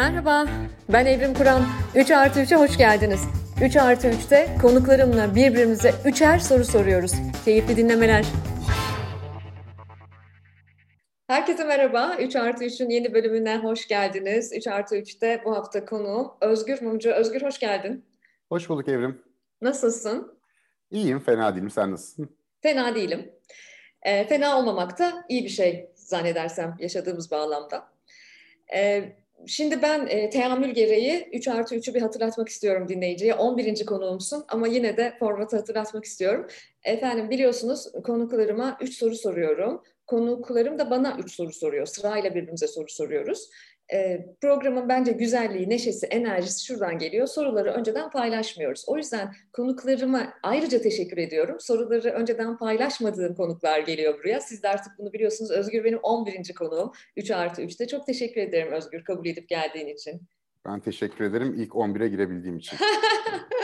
Merhaba, ben Evrim Kur'an. 3 artı 3'e hoş geldiniz. 3 artı 3'te konuklarımla birbirimize üçer soru soruyoruz. Keyifli dinlemeler. Herkese merhaba. 3 artı 3'ün yeni bölümüne hoş geldiniz. 3 artı 3'te bu hafta konuğum Özgür Mumcu. Özgür hoş geldin. Hoş bulduk Evrim. Nasılsın? İyiyim, fena değilim. Sen nasılsın? Fena değilim. E, fena olmamak da iyi bir şey zannedersem yaşadığımız bağlamda. E, Şimdi ben e, teamül gereği 3 artı 3'ü bir hatırlatmak istiyorum dinleyiciye. 11. konuğumsun ama yine de formatı hatırlatmak istiyorum. Efendim biliyorsunuz konuklarıma 3 soru soruyorum. Konuklarım da bana 3 soru soruyor. Sırayla birbirimize soru soruyoruz. E, programın bence güzelliği, neşesi, enerjisi şuradan geliyor. Soruları önceden paylaşmıyoruz. O yüzden konuklarıma ayrıca teşekkür ediyorum. Soruları önceden paylaşmadığım konuklar geliyor buraya. Siz de artık bunu biliyorsunuz. Özgür benim 11. konuğum. 3 artı 3'te. Çok teşekkür ederim Özgür kabul edip geldiğin için. Ben teşekkür ederim ilk 11'e girebildiğim için.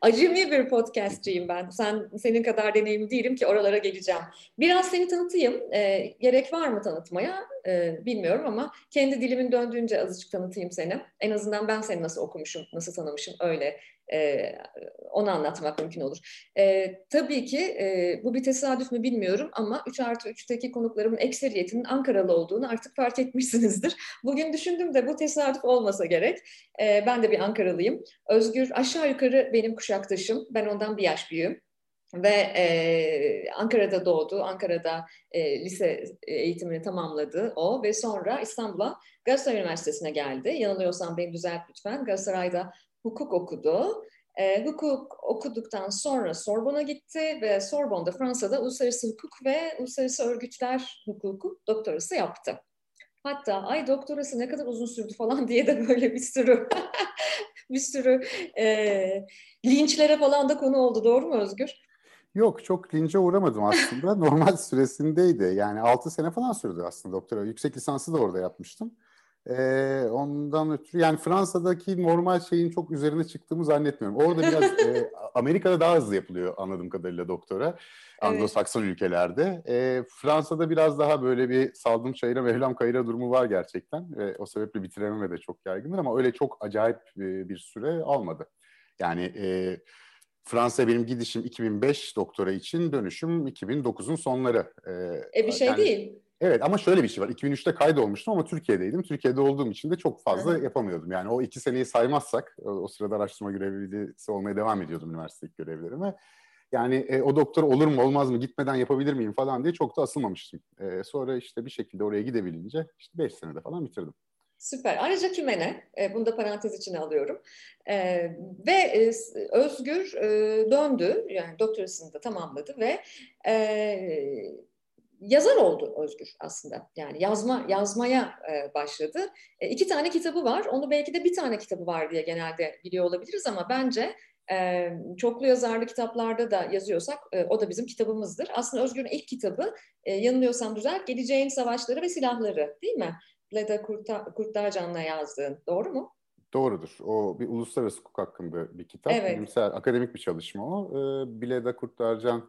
Acemi bir podcastçiyim ben. Sen senin kadar deneyimli değilim ki oralara geleceğim. Biraz seni tanıtayım. E, gerek var mı tanıtmaya? E, bilmiyorum ama kendi dilimin döndüğünce azıcık tanıtayım seni. En azından ben seni nasıl okumuşum, nasıl tanımışım öyle e, onu anlatmak mümkün olur. E, tabii ki e, bu bir tesadüf mü bilmiyorum ama 3 artı 3'teki konuklarımın ekseriyetinin Ankaralı olduğunu artık fark etmişsinizdir. Bugün düşündüm de bu tesadüf olmasa gerek. E, ben de bir Ankaralıyım. Özgür aşağı yukarı benim kuşaktaşım. Ben ondan bir yaş büyüğüm ve e, Ankara'da doğdu. Ankara'da e, lise eğitimini tamamladı o ve sonra İstanbul'a Galatasaray Üniversitesi'ne geldi. Yanılıyorsam beni düzelt lütfen. Galatasaray'da hukuk okudu. E, hukuk okuduktan sonra Sorbon'a gitti ve Sorbon'da Fransa'da uluslararası hukuk ve uluslararası örgütler hukuku doktorası yaptı. Hatta ay doktorası ne kadar uzun sürdü falan diye de böyle bir sürü bir sürü e, linçlere falan da konu oldu. Doğru mu Özgür? Yok çok lince uğramadım aslında. Normal süresindeydi. Yani 6 sene falan sürdü aslında doktora. Yüksek lisansı da orada yapmıştım. Ee, ondan ötürü yani Fransa'daki normal şeyin çok üzerine çıktığımı zannetmiyorum. Orada biraz e, Amerika'da daha hızlı yapılıyor anladığım kadarıyla doktora. Anglo-Sakson evet. ülkelerde. E, Fransa'da biraz daha böyle bir saldım çayıra Mevlam kayıra durumu var gerçekten. Ve o sebeple bitirememe de çok yaygındır ama öyle çok acayip e, bir süre almadı. Yani e, Fransa benim gidişim 2005 doktora için dönüşüm 2009'un sonları. E, e bir şey yani, değil. Evet ama şöyle bir şey var. 2003'te kaydolmuştum ama Türkiye'deydim. Türkiye'de olduğum için de çok fazla Hı. yapamıyordum. Yani o iki seneyi saymazsak o, sırada araştırma görevlisi olmaya devam ediyordum üniversitedeki görevlerime. Yani e, o doktor olur mu olmaz mı gitmeden yapabilir miyim falan diye çok da asılmamıştım. E, sonra işte bir şekilde oraya gidebilince işte beş senede falan bitirdim. Süper. Ayrıca kümene, e, bunu da parantez içine alıyorum. E, ve e, Özgür e, döndü, yani doktorasını da tamamladı ve e, yazar oldu Özgür aslında. Yani yazma yazmaya e, başladı. E, iki tane kitabı var. Onu belki de bir tane kitabı var diye genelde biliyor olabiliriz ama bence e, çoklu yazarlı kitaplarda da yazıyorsak e, o da bizim kitabımızdır. Aslında Özgür'ün ilk kitabı e, yanılıyorsam düzelt Geleceğin Savaşları ve Silahları değil mi? Leda Kurtlarcan'la yazdığın. Doğru mu? Doğrudur. O bir uluslararası hukuk hakkında bir kitap. Evet. Bilimsel, akademik bir çalışma o. Ee, Bileda Kurtlarcan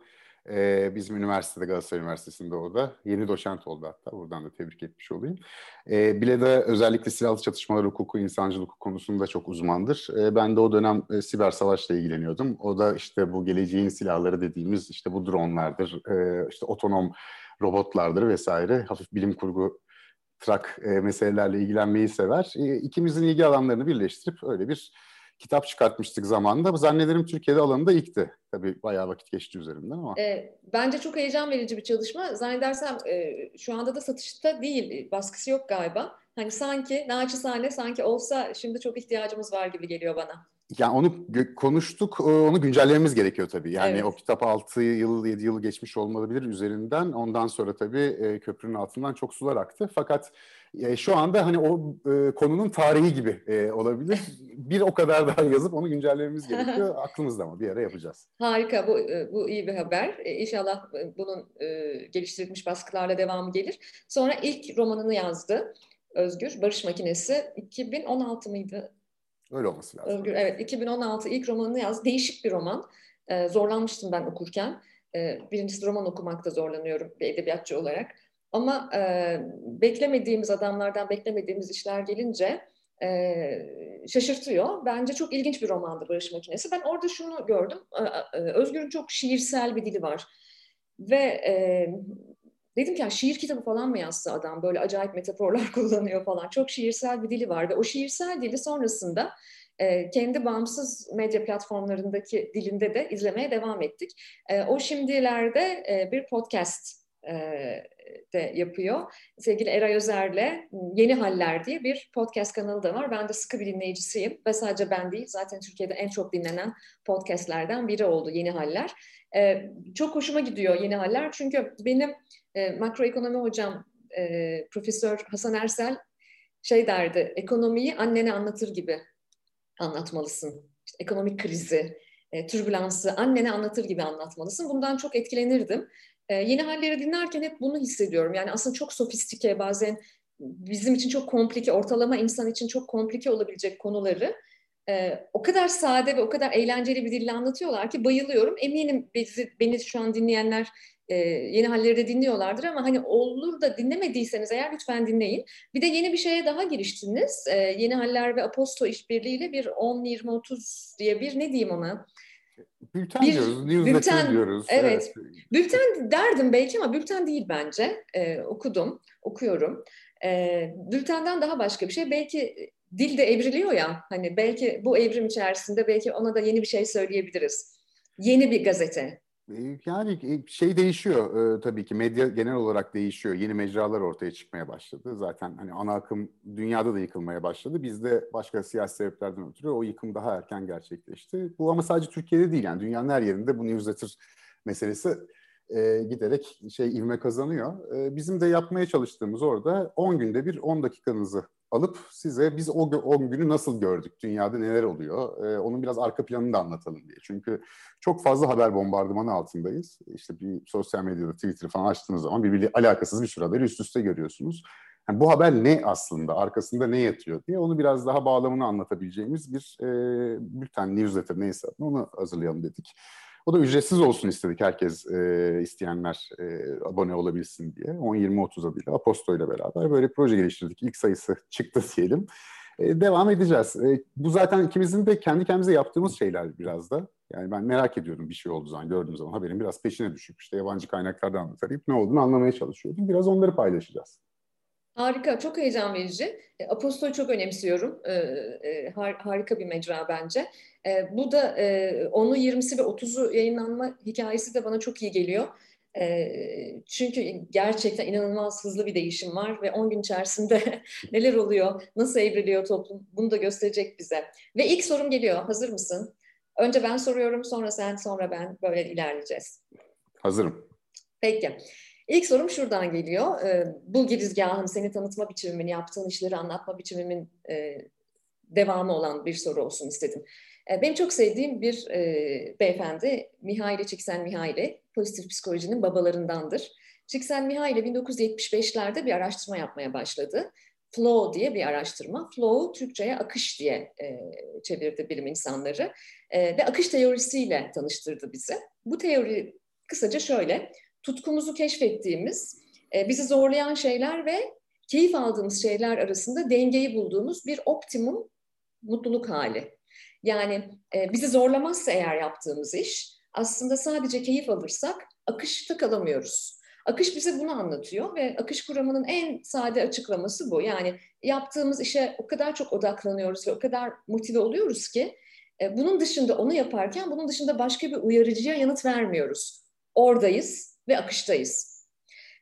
e, bizim üniversitede Galatasaray Üniversitesi'nde o da. Yeni doçent oldu hatta. Buradan da tebrik etmiş olayım. E, Bileda özellikle silahlı çatışmalar hukuku, insancılık hukuku konusunda çok uzmandır. E, ben de o dönem e, siber savaşla ilgileniyordum. O da işte bu geleceğin silahları dediğimiz işte bu dronlardır, e, işte otonom robotlardır vesaire. Hafif bilim kurgu trak e, meselelerle ilgilenmeyi sever. E, ikimizin ilgi alanlarını birleştirip öyle bir kitap çıkartmıştık zamanında. Zannederim Türkiye'de alanında ilkti. Tabii bayağı vakit geçti üzerinden ama. E, bence çok heyecan verici bir çalışma. Zannedersem e, şu anda da satışta değil, baskısı yok galiba. Hani sanki naçizane sanki olsa şimdi çok ihtiyacımız var gibi geliyor bana. Yani onu konuştuk, onu güncellememiz gerekiyor tabii. Yani evet. o kitap 6 yıl, 7 yıl geçmiş olabilir üzerinden. Ondan sonra tabii e, köprünün altından çok sular aktı. Fakat e, şu anda hani o e, konunun tarihi gibi e, olabilir. Bir o kadar daha yazıp onu güncellememiz gerekiyor. Aklımızda ama bir ara yapacağız. Harika, bu e, bu iyi bir haber. E, inşallah e, bunun e, geliştirilmiş baskılarla devamı gelir. Sonra ilk romanını yazdı Özgür, Barış Makinesi. 2016 mıydı? Öyle olması lazım. Özgür, evet 2016 ilk romanını yazdı. Değişik bir roman. Ee, zorlanmıştım ben okurken. Ee, birincisi roman okumakta zorlanıyorum bir edebiyatçı olarak. Ama e, beklemediğimiz adamlardan beklemediğimiz işler gelince e, şaşırtıyor. Bence çok ilginç bir romandı Barış Makinesi. Ben orada şunu gördüm. E, Özgür'ün çok şiirsel bir dili var. Ve e, dedim ki ya şiir kitabı falan mı yazsa adam? Böyle acayip metaforlar kullanıyor falan. Çok şiirsel bir dili var. Ve o şiirsel dili sonrasında e, kendi bağımsız medya platformlarındaki dilinde de izlemeye devam ettik. E, o şimdilerde e, bir podcast e, de yapıyor. Sevgili Eray Özer'le Yeni Haller diye bir podcast kanalı da var. Ben de sıkı bir dinleyicisiyim ve sadece ben değil zaten Türkiye'de en çok dinlenen podcastlerden biri oldu Yeni Haller. Ee, çok hoşuma gidiyor Yeni Haller çünkü benim e, makroekonomi hocam e, Profesör Hasan Ersel şey derdi ekonomiyi annene anlatır gibi anlatmalısın. İşte ekonomik krizi, e, türbülansı annene anlatır gibi anlatmalısın. Bundan çok etkilenirdim. E, yeni halleri dinlerken hep bunu hissediyorum. Yani aslında çok sofistike bazen bizim için çok komplike, ortalama insan için çok komplike olabilecek konuları e, o kadar sade ve o kadar eğlenceli bir dille anlatıyorlar ki bayılıyorum. Eminim bizi, beni şu an dinleyenler e, yeni halleri de dinliyorlardır ama hani olur da dinlemediyseniz eğer lütfen dinleyin. Bir de yeni bir şeye daha giriştiniz. E, yeni haller ve Aposto işbirliğiyle bir 10-20-30 diye bir ne diyeyim ona? Bülten bir, diyoruz, newsletter bülten, diyoruz. Evet. evet. Bülten derdim belki ama bülten değil bence. Ee, okudum, okuyorum. Ee, bültenden daha başka bir şey. Belki dil de evriliyor ya. Hani belki bu evrim içerisinde belki ona da yeni bir şey söyleyebiliriz. Yeni bir gazete. Ee, yani e, şey değişiyor e, tabii ki medya genel olarak değişiyor. Yeni mecralar ortaya çıkmaya başladı. Zaten hani ana akım dünyada da yıkılmaya başladı. Bizde başka siyasi sebeplerden ötürü o yıkım daha erken gerçekleşti. Bu ama sadece Türkiye'de değil yani dünyanın her yerinde bu newsletter meselesi e, giderek şey ivme kazanıyor. E, bizim de yapmaya çalıştığımız orada 10 günde bir 10 dakikanızı alıp size biz o 10 günü nasıl gördük, dünyada neler oluyor, e, onun biraz arka planını da anlatalım diye. Çünkü çok fazla haber bombardımanı altındayız. İşte bir sosyal medyada Twitter falan açtığınız zaman birbiriyle alakasız bir sürü haberi üst üste görüyorsunuz. Yani bu haber ne aslında, arkasında ne yatıyor diye onu biraz daha bağlamını anlatabileceğimiz bir e, bülten, newsletter neyse onu hazırlayalım dedik. O da ücretsiz olsun istedik herkes e, isteyenler e, abone olabilsin diye. 10-20-30 adıyla Aposto ile beraber böyle proje geliştirdik. İlk sayısı çıktı diyelim. E, devam edeceğiz. E, bu zaten ikimizin de kendi kendimize yaptığımız şeyler biraz da. Yani ben merak ediyorum bir şey olduğu zaman, gördüğüm zaman haberin biraz peşine düşüp işte yabancı kaynaklardan tarayıp ne olduğunu anlamaya çalışıyordum. Biraz onları paylaşacağız. Harika, çok heyecan verici. E, Apostol'u çok önemsiyorum. E, e, harika bir mecra bence. Bu da onu 20'si ve 30'u yayınlanma hikayesi de bana çok iyi geliyor. Çünkü gerçekten inanılmaz hızlı bir değişim var ve 10 gün içerisinde neler oluyor, nasıl evriliyor toplum bunu da gösterecek bize. Ve ilk sorum geliyor, hazır mısın? Önce ben soruyorum, sonra sen, sonra ben böyle ilerleyeceğiz. Hazırım. Peki. İlk sorum şuradan geliyor. E, bu girizgahın seni tanıtma biçimimin, yaptığın işleri anlatma biçimimin e, devamı olan bir soru olsun istedim. E, benim çok sevdiğim bir e, beyefendi Mihaili Csikszentmihalyi, pozitif psikolojinin babalarındandır. Csikszentmihalyi 1975'lerde bir araştırma yapmaya başladı. Flow diye bir araştırma. Flow Türkçe'ye akış diye e, çevirdi bilim insanları e, ve akış teorisiyle tanıştırdı bizi. Bu teori kısaca şöyle, tutkumuzu keşfettiğimiz, e, bizi zorlayan şeyler ve keyif aldığımız şeyler arasında dengeyi bulduğumuz bir optimum mutluluk hali. Yani e, bizi zorlamazsa eğer yaptığımız iş, aslında sadece keyif alırsak akışta kalamıyoruz. Akış bize bunu anlatıyor ve akış kuramının en sade açıklaması bu. Yani yaptığımız işe o kadar çok odaklanıyoruz ve o kadar motive oluyoruz ki e, bunun dışında onu yaparken bunun dışında başka bir uyarıcıya yanıt vermiyoruz. Oradayız ve akıştayız.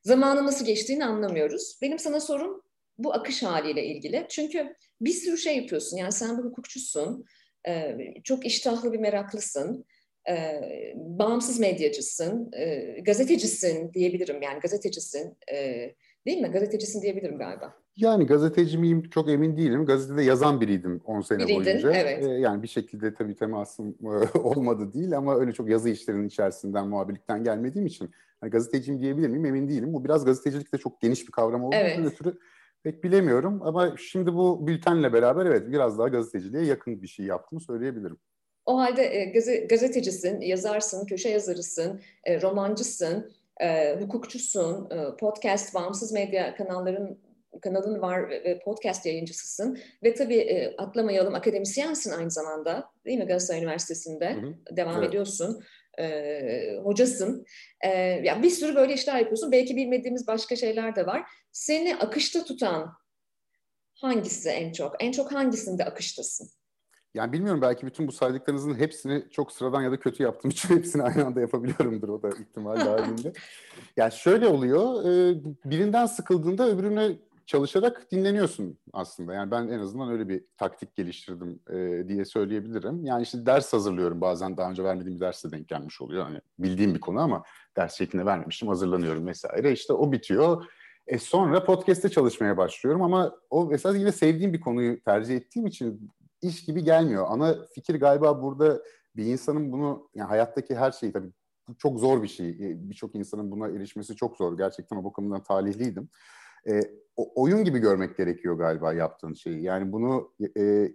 Zamanın nasıl geçtiğini anlamıyoruz. Benim sana sorum bu akış haliyle ilgili. Çünkü bir sürü şey yapıyorsun. Yani sen bir hukukçusun, e, çok iştahlı bir meraklısın, e, bağımsız medyacısın, e, gazetecisin diyebilirim. Yani gazetecisin, değil mi? Gazetecisin diyebilirim galiba. Yani gazeteci miyim çok emin değilim. Gazetede yazan biriydim 10 sene Biriydin, boyunca. Evet. Ee, yani bir şekilde tabii temasım olmadı değil ama öyle çok yazı işlerinin içerisinden, muhabirlikten gelmediğim için hani gazeteciyim diyebilir miyim emin değilim. Bu biraz gazetecilik de çok geniş bir kavram olduğu evet. ötürü pek bilemiyorum. Ama şimdi bu bültenle beraber evet biraz daha gazeteciliğe yakın bir şey yaptığımı söyleyebilirim. O halde e, gazetecisin, yazarsın, köşe yazarısın, e, romancısın, e, hukukçusun, podcast, bağımsız medya kanalların kanalın var ve podcast yayıncısısın. Ve tabii e, atlamayalım akademisyensin aynı zamanda değil mi Galatasaray Üniversitesi'nde hı hı. devam evet. ediyorsun. E, hocasın. E, ya bir sürü böyle işler yapıyorsun. Belki bilmediğimiz başka şeyler de var. Seni akışta tutan hangisi en çok? En çok hangisinde akıştasın? Yani bilmiyorum belki bütün bu saydıklarınızın hepsini çok sıradan ya da kötü yaptığım için hepsini aynı anda yapabiliyorumdur o da ihtimal dahilinde. yani şöyle oluyor, birinden sıkıldığında öbürüne çalışarak dinleniyorsun aslında. Yani ben en azından öyle bir taktik geliştirdim e, diye söyleyebilirim. Yani işte ders hazırlıyorum bazen daha önce vermediğim bir derse denk gelmiş oluyor. Hani bildiğim bir konu ama ders şeklinde vermemişim hazırlanıyorum vesaire. İşte o bitiyor. E sonra podcast'te çalışmaya başlıyorum ama o esas yine sevdiğim bir konuyu tercih ettiğim için iş gibi gelmiyor. Ana fikir galiba burada bir insanın bunu yani hayattaki her şeyi tabii çok zor bir şey. E, birçok insanın buna erişmesi çok zor. Gerçekten o bakımdan talihliydim. E, oyun gibi görmek gerekiyor galiba yaptığın şeyi. Yani bunu e,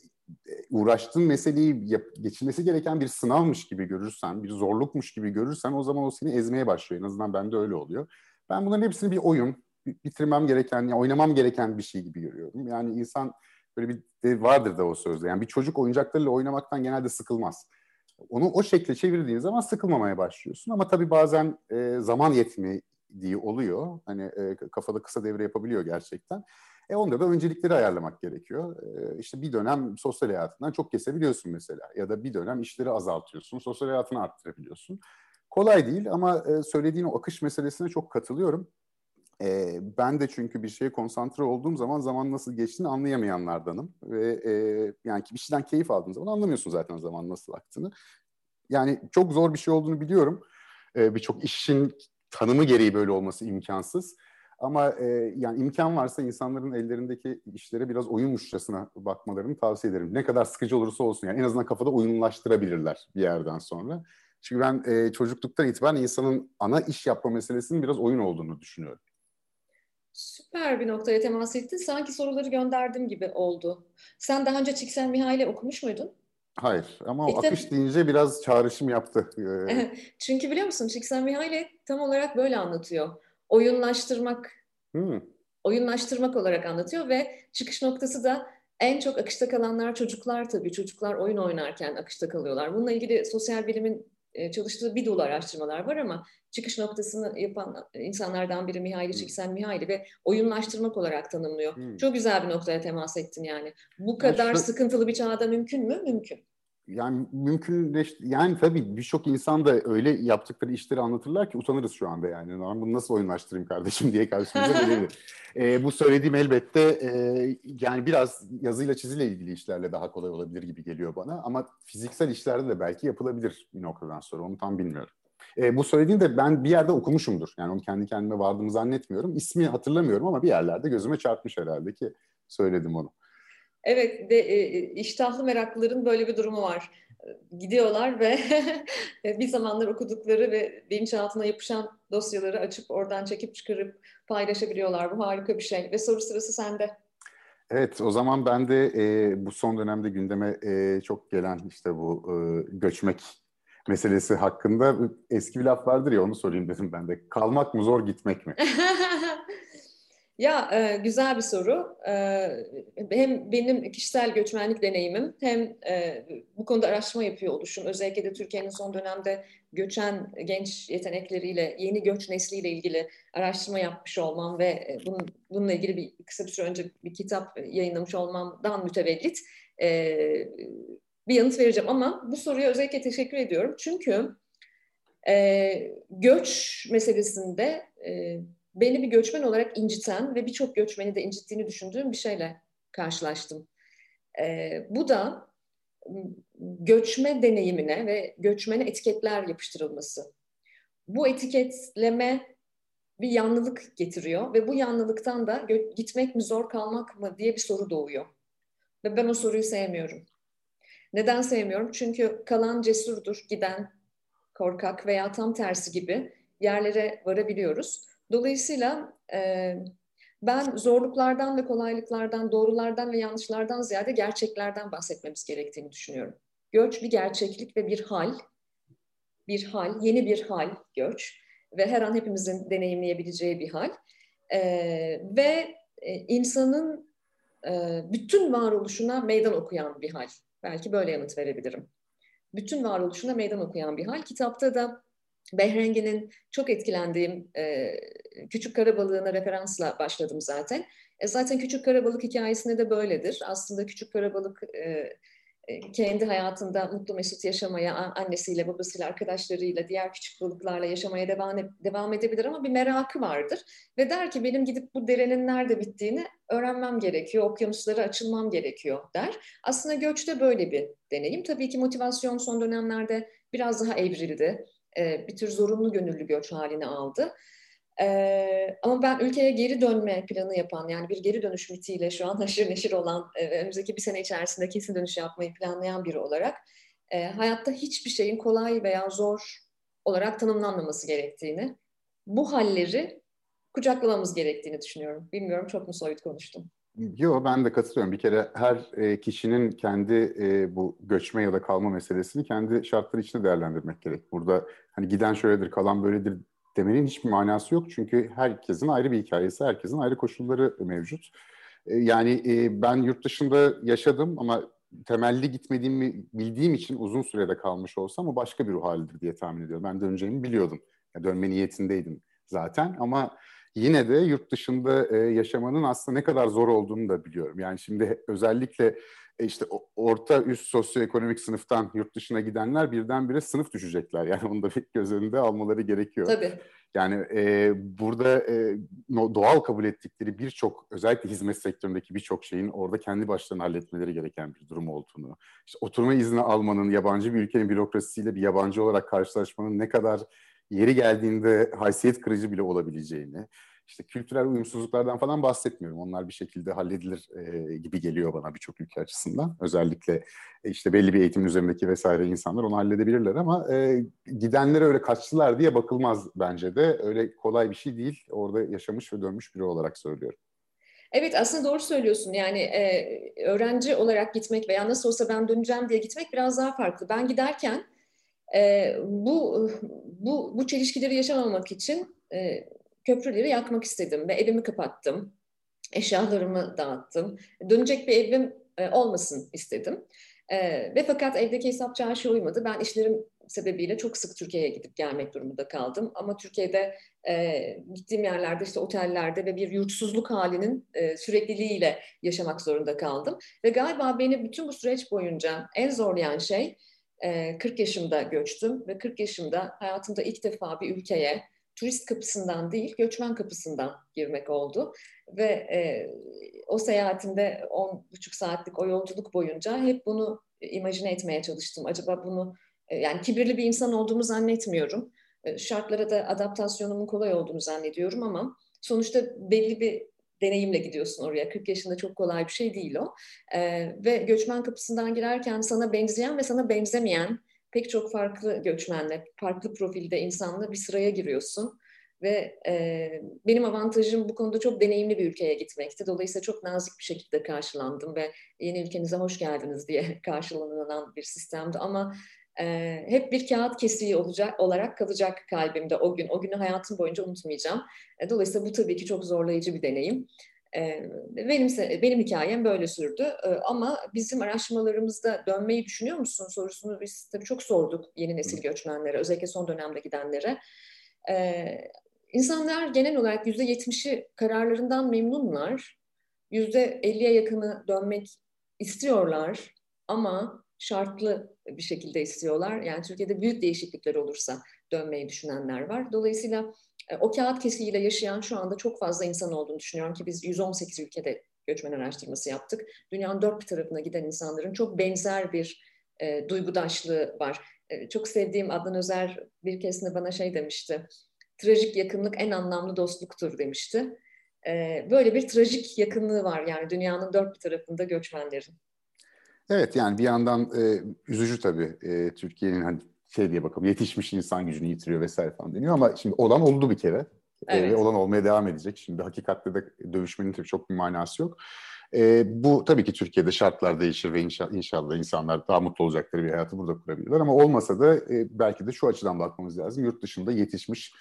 uğraştığın meseleyi yap, geçilmesi gereken bir sınavmış gibi görürsen, bir zorlukmuş gibi görürsen o zaman o seni ezmeye başlıyor. En azından bende öyle oluyor. Ben bunların hepsini bir oyun, bitirmem gereken, yani oynamam gereken bir şey gibi görüyorum. Yani insan böyle bir de vardır da o sözde. Yani bir çocuk oyuncaklarıyla oynamaktan genelde sıkılmaz. Onu o şekle çevirdiğin zaman sıkılmamaya başlıyorsun. Ama tabii bazen e, zaman yetmediği oluyor. Hani e, kafada kısa devre yapabiliyor gerçekten. E onda da öncelikleri ayarlamak gerekiyor. E, işte bir dönem sosyal hayatından çok kesebiliyorsun mesela. Ya da bir dönem işleri azaltıyorsun, sosyal hayatını arttırabiliyorsun. Kolay değil ama e, söylediğin o akış meselesine çok katılıyorum. E, ben de çünkü bir şeye konsantre olduğum zaman zaman nasıl geçtiğini anlayamayanlardanım. Ve e, yani bir şeyden keyif aldığım zaman anlamıyorsun zaten zaman nasıl aktığını. Yani çok zor bir şey olduğunu biliyorum. E, Birçok işin tanımı gereği böyle olması imkansız. Ama e, yani imkan varsa insanların ellerindeki işlere biraz oyunmuşçasına bakmalarını tavsiye ederim. Ne kadar sıkıcı olursa olsun yani en azından kafada oyunlaştırabilirler bir yerden sonra. Çünkü ben e, çocukluktan itibaren insanın ana iş yapma meselesinin biraz oyun olduğunu düşünüyorum. Süper bir noktaya temas ettin. Sanki soruları gönderdim gibi oldu. Sen daha önce Csikszentmihalyi okumuş muydun? Hayır ama o akış deyince biraz çağrışım yaptı. Ee, Çünkü biliyor musun Csikszentmihalyi tam olarak böyle anlatıyor. Oyunlaştırmak, hmm. oyunlaştırmak olarak anlatıyor ve çıkış noktası da en çok akışta kalanlar çocuklar tabii. Çocuklar oyun oynarken akışta kalıyorlar. Bununla ilgili sosyal bilimin e, çalıştığı bir dolu araştırmalar var ama çıkış noktasını yapan insanlardan biri Mihaili Çiksen Mihaili ve oyunlaştırmak olarak tanımlıyor. Hmm. Çok güzel bir noktaya temas ettin yani. Bu kadar yani şu... sıkıntılı bir çağda mümkün mü? Mümkün yani mümkün yani tabii birçok insan da öyle yaptıkları işleri anlatırlar ki utanırız şu anda yani. Ben bunu nasıl oyunlaştırayım kardeşim diye karşımıza gelebilir. e, bu söylediğim elbette e, yani biraz yazıyla çiziyle ilgili işlerle daha kolay olabilir gibi geliyor bana. Ama fiziksel işlerde de belki yapılabilir bir noktadan sonra onu tam bilmiyorum. E, bu söylediğim de ben bir yerde okumuşumdur. Yani onu kendi kendime vardığımı zannetmiyorum. İsmi hatırlamıyorum ama bir yerlerde gözüme çarpmış herhalde ki söyledim onu. Evet ve e, iştahlı meraklıların böyle bir durumu var. Gidiyorlar ve bir zamanlar okudukları ve bilinçaltına yapışan dosyaları açıp oradan çekip çıkarıp paylaşabiliyorlar. Bu harika bir şey ve soru sırası sende. Evet, o zaman ben de e, bu son dönemde gündeme e, çok gelen işte bu e, göçmek meselesi hakkında eski bir laf vardır ya onu sorayım dedim ben de. Kalmak mı zor gitmek mi? Ya e, güzel bir soru. E, hem benim kişisel göçmenlik deneyimim hem e, bu konuda araştırma yapıyor oluşum. Özellikle de Türkiye'nin son dönemde göçen genç yetenekleriyle, yeni göç nesliyle ilgili araştırma yapmış olmam ve e, bunun, bununla ilgili bir kısa bir süre önce bir kitap yayınlamış olmamdan mütevellit e, bir yanıt vereceğim. Ama bu soruya özellikle teşekkür ediyorum. Çünkü e, göç meselesinde... E, beni bir göçmen olarak inciten ve birçok göçmeni de incittiğini düşündüğüm bir şeyle karşılaştım. E, bu da göçme deneyimine ve göçmene etiketler yapıştırılması. Bu etiketleme bir yanlılık getiriyor ve bu yanlılıktan da gitmek mi zor kalmak mı diye bir soru doğuyor. Ve ben o soruyu sevmiyorum. Neden sevmiyorum? Çünkü kalan cesurdur, giden korkak veya tam tersi gibi yerlere varabiliyoruz. Dolayısıyla e, ben zorluklardan ve kolaylıklardan, doğrulardan ve yanlışlardan ziyade gerçeklerden bahsetmemiz gerektiğini düşünüyorum. Göç bir gerçeklik ve bir hal, bir hal, yeni bir hal göç ve her an hepimizin deneyimleyebileceği bir hal. E, ve e, insanın e, bütün varoluşuna meydan okuyan bir hal. Belki böyle yanıt verebilirim. Bütün varoluşuna meydan okuyan bir hal. Kitapta da Behrengi'nin çok etkilendiğim e, Küçük Karabalığına referansla başladım zaten. E, zaten Küçük Karabalık hikayesinde de böyledir. Aslında Küçük Karabalık e, e, kendi hayatında mutlu mesut yaşamaya, annesiyle, babasıyla, arkadaşlarıyla, diğer küçük balıklarla yaşamaya devam, devam edebilir ama bir merakı vardır. Ve der ki benim gidip bu derenin nerede bittiğini öğrenmem gerekiyor, okyanuslara açılmam gerekiyor der. Aslında göçte böyle bir deneyim. Tabii ki motivasyon son dönemlerde biraz daha evrildi. E, bir tür zorunlu gönüllü göç halini aldı. Ee, ama ben ülkeye geri dönme planı yapan yani bir geri dönüş mitiyle şu an haşır neşir olan e, önümüzdeki bir sene içerisinde kesin dönüş yapmayı planlayan biri olarak e, hayatta hiçbir şeyin kolay veya zor olarak tanımlanmaması gerektiğini, bu halleri kucaklamamız gerektiğini düşünüyorum. Bilmiyorum çok mu soyut konuştum? Yok ben de katılıyorum. Bir kere her e, kişinin kendi e, bu göçme ya da kalma meselesini kendi şartları içinde değerlendirmek gerek. Burada hani giden şöyledir, kalan böyledir demenin hiçbir manası yok. Çünkü herkesin ayrı bir hikayesi, herkesin ayrı koşulları mevcut. E, yani ben yurt dışında yaşadım ama temelli gitmediğimi bildiğim için uzun sürede kalmış olsam o başka bir ruh halidir diye tahmin ediyorum. Ben döneceğimi biliyordum. Yani dönme niyetindeydim zaten ama yine de yurt dışında e, yaşamanın aslında ne kadar zor olduğunu da biliyorum. Yani şimdi özellikle e, işte orta üst sosyoekonomik sınıftan yurt dışına gidenler birdenbire sınıf düşecekler. Yani onu da göz önünde almaları gerekiyor. Tabii. Yani e, burada e, doğal kabul ettikleri birçok özellikle hizmet sektöründeki birçok şeyin orada kendi başlarına halletmeleri gereken bir durum olduğunu, işte oturma izni almanın yabancı bir ülkenin bürokrasisiyle bir yabancı olarak karşılaşmanın ne kadar yeri geldiğinde haysiyet kırıcı bile olabileceğini, işte kültürel uyumsuzluklardan falan bahsetmiyorum. Onlar bir şekilde halledilir e, gibi geliyor bana birçok ülke açısından. Özellikle e, işte belli bir eğitim üzerindeki vesaire insanlar onu halledebilirler ama e, gidenlere öyle kaçtılar diye bakılmaz bence de. Öyle kolay bir şey değil. Orada yaşamış ve dönmüş biri olarak söylüyorum. Evet aslında doğru söylüyorsun. Yani e, öğrenci olarak gitmek veya nasıl olsa ben döneceğim diye gitmek biraz daha farklı. Ben giderken e, bu bu bu çelişkileri yaşamamak için e, köprüleri yakmak istedim ve evimi kapattım. Eşyalarımı dağıttım. Dönecek bir evim e, olmasın istedim. E, ve fakat evdeki hesap çarşı uymadı. Ben işlerim sebebiyle çok sık Türkiye'ye gidip gelmek durumunda kaldım. Ama Türkiye'de e, gittiğim yerlerde işte otellerde ve bir yurtsuzluk halinin e, sürekliliğiyle yaşamak zorunda kaldım. Ve galiba beni bütün bu süreç boyunca en zorlayan şey 40 yaşımda göçtüm ve 40 yaşımda hayatımda ilk defa bir ülkeye turist kapısından değil göçmen kapısından girmek oldu. Ve e, o seyahatimde on buçuk saatlik o yolculuk boyunca hep bunu imajine etmeye çalıştım. Acaba bunu e, yani kibirli bir insan olduğumu zannetmiyorum. E, şartlara da adaptasyonumun kolay olduğunu zannediyorum ama sonuçta belli bir deneyimle gidiyorsun oraya. 40 yaşında çok kolay bir şey değil o. E, ve göçmen kapısından girerken sana benzeyen ve sana benzemeyen pek çok farklı göçmenle, farklı profilde insanla bir sıraya giriyorsun. Ve e, benim avantajım bu konuda çok deneyimli bir ülkeye gitmekti. Dolayısıyla çok nazik bir şekilde karşılandım ve yeni ülkenize hoş geldiniz diye karşılanılan bir sistemdi. Ama e, hep bir kağıt kesiği olacak olarak kalacak kalbimde o gün. O günü hayatım boyunca unutmayacağım. E, dolayısıyla bu tabii ki çok zorlayıcı bir deneyim. Benim benim hikayem böyle sürdü ama bizim araştırmalarımızda dönmeyi düşünüyor musun sorusunu biz tabii çok sorduk yeni nesil göçmenlere özellikle son dönemde gidenlere. İnsanlar genel olarak yüzde yetmişi kararlarından memnunlar. Yüzde elliye yakını dönmek istiyorlar ama şartlı bir şekilde istiyorlar. Yani Türkiye'de büyük değişiklikler olursa dönmeyi düşünenler var. Dolayısıyla e, o kağıt kesiğiyle yaşayan şu anda çok fazla insan olduğunu düşünüyorum ki biz 118 ülkede göçmen araştırması yaptık. Dünyanın dört bir tarafına giden insanların çok benzer bir e, duygudaşlığı var. E, çok sevdiğim Adnan Özer bir keresinde bana şey demişti. Trajik yakınlık en anlamlı dostluktur demişti. E, böyle bir trajik yakınlığı var yani dünyanın dört bir tarafında göçmenlerin. Evet yani bir yandan e, üzücü tabii e, Türkiye'nin hani şey diye bakalım yetişmiş insan gücünü yitiriyor vesaire falan deniyor ama şimdi olan oldu bir kere. Ee, evet. E, olan olmaya devam edecek. Şimdi hakikatte de dövüşmenin tabii çok bir manası yok. E, bu tabii ki Türkiye'de şartlar değişir ve inşallah, inşallah insanlar daha mutlu olacakları bir hayatı burada kurabilirler. Ama olmasa da e, belki de şu açıdan bakmamız lazım. Yurt dışında yetişmiş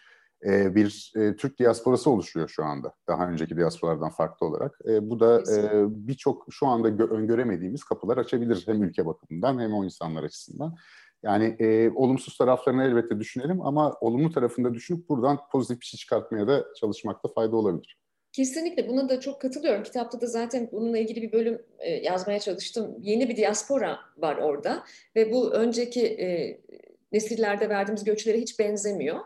e, bir e, Türk diasporası oluşuyor şu anda. Daha önceki diasporalardan farklı olarak. E, bu da e, birçok şu anda gö- öngöremediğimiz kapılar açabilir hem ülke bakımından hem o insanlar açısından. Yani e, olumsuz taraflarını elbette düşünelim ama olumlu tarafında düşünüp buradan pozitif bir şey çıkartmaya da çalışmakta fayda olabilir. Kesinlikle buna da çok katılıyorum. Kitapta da zaten bununla ilgili bir bölüm e, yazmaya çalıştım. Yeni bir diaspora var orada ve bu önceki e, nesillerde verdiğimiz göçlere hiç benzemiyor.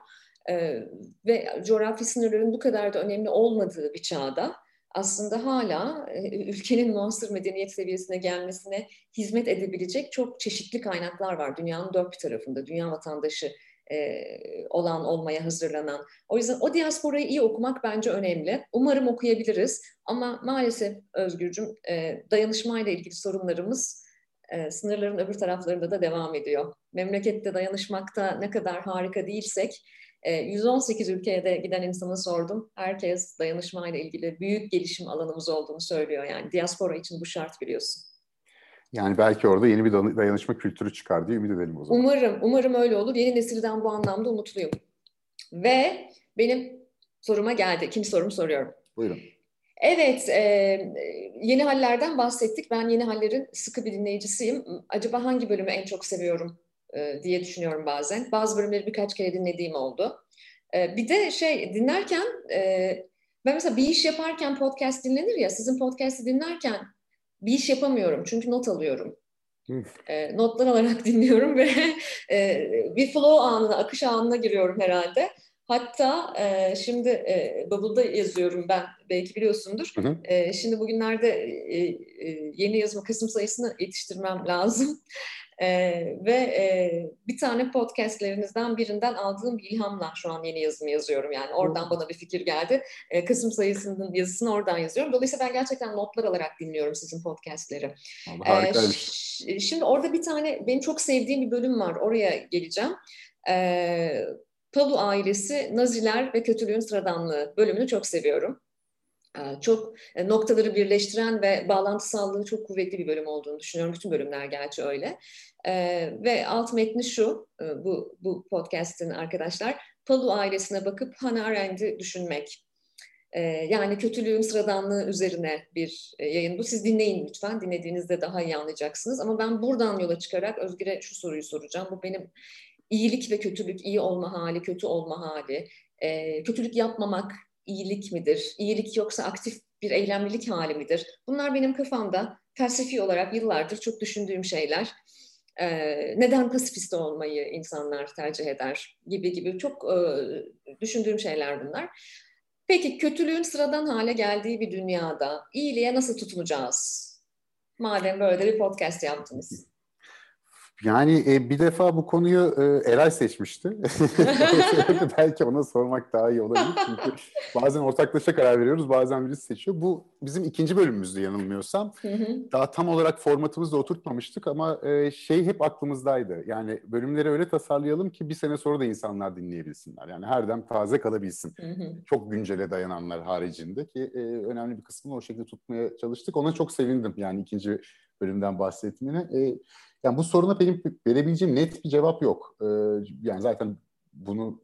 E, ve coğrafi sınırların bu kadar da önemli olmadığı bir çağda aslında hala e, ülkenin muasır medeniyet seviyesine gelmesine hizmet edebilecek çok çeşitli kaynaklar var dünyanın dört bir tarafında. Dünya vatandaşı e, olan olmaya hazırlanan. O yüzden o diasporayı iyi okumak bence önemli. Umarım okuyabiliriz ama maalesef Özgürcüm e, dayanışmayla ilgili sorunlarımız e, sınırların öbür taraflarında da devam ediyor. Memlekette dayanışmakta ne kadar harika değilsek 118 e, ülkeye de giden insana sordum. Herkes dayanışmayla ilgili büyük gelişim alanımız olduğunu söylüyor. Yani diaspora için bu şart biliyorsun. Yani belki orada yeni bir dayanışma kültürü çıkar diye ümit edelim o zaman. Umarım, umarım öyle olur. Yeni nesilden bu anlamda umutluyum. Ve benim soruma geldi. İkinci sorumu soruyorum. Buyurun. Evet, e, yeni hallerden bahsettik. Ben yeni hallerin sıkı bir dinleyicisiyim. Acaba hangi bölümü en çok seviyorum e, diye düşünüyorum bazen. Bazı bölümleri birkaç kere dinlediğim oldu. E, bir de şey dinlerken, e, ben mesela bir iş yaparken podcast dinlenir ya, sizin podcast'i dinlerken bir iş yapamıyorum çünkü not alıyorum. E, notlar alarak dinliyorum ve e, bir flow anına, akış anına giriyorum herhalde. Hatta e, şimdi e, Bubble'da yazıyorum ben, belki biliyorsundur. Hı hı. E, şimdi bugünlerde e, e, yeni yazma Kasım sayısını yetiştirmem lazım. E, ve e, bir tane podcastlerinizden birinden aldığım bir ilhamla şu an yeni yazımı yazıyorum. Yani oradan bana bir fikir geldi. E, Kasım sayısının yazısını oradan yazıyorum. Dolayısıyla ben gerçekten notlar alarak dinliyorum sizin podcastleri. Harikaymış. E, şimdi orada bir tane benim çok sevdiğim bir bölüm var. Oraya geleceğim. E, Palu ailesi, Naziler ve Kötülüğün Sıradanlığı bölümünü çok seviyorum. Ee, çok e, noktaları birleştiren ve bağlantısallığı çok kuvvetli bir bölüm olduğunu düşünüyorum. Bütün bölümler gerçi öyle. Ee, ve alt metni şu, e, bu, bu podcast'in arkadaşlar, Palu ailesine bakıp Hannah Arendt'i düşünmek. Ee, yani kötülüğün sıradanlığı üzerine bir e, yayın bu. Siz dinleyin lütfen. Dinlediğinizde daha iyi anlayacaksınız. Ama ben buradan yola çıkarak Özgür'e şu soruyu soracağım. Bu benim iyilik ve kötülük, iyi olma hali, kötü olma hali, kötülük yapmamak iyilik midir? İyilik yoksa aktif bir eylemlilik hali midir? Bunlar benim kafamda felsefi olarak yıllardır çok düşündüğüm şeyler. Ee, neden pasifist olmayı insanlar tercih eder gibi gibi çok e, düşündüğüm şeyler bunlar. Peki kötülüğün sıradan hale geldiği bir dünyada iyiliğe nasıl tutunacağız? Madem böyle bir podcast yaptınız. Yani e, bir defa bu konuyu e, Eray seçmişti. Belki ona sormak daha iyi olabilir. Çünkü bazen ortaklaşa karar veriyoruz, bazen birisi seçiyor. Bu bizim ikinci bölümümüzdü yanılmıyorsam. Daha tam olarak formatımızda oturtmamıştık ama e, şey hep aklımızdaydı. Yani bölümleri öyle tasarlayalım ki bir sene sonra da insanlar dinleyebilsinler. Yani her dem taze kalabilsin. Çok güncele dayananlar haricinde ki e, önemli bir kısmını o şekilde tutmaya çalıştık. Ona çok sevindim yani ikinci bölümden bahsettiğine. E, yani bu soruna benim verebileceğim net bir cevap yok. Ee, yani zaten bunu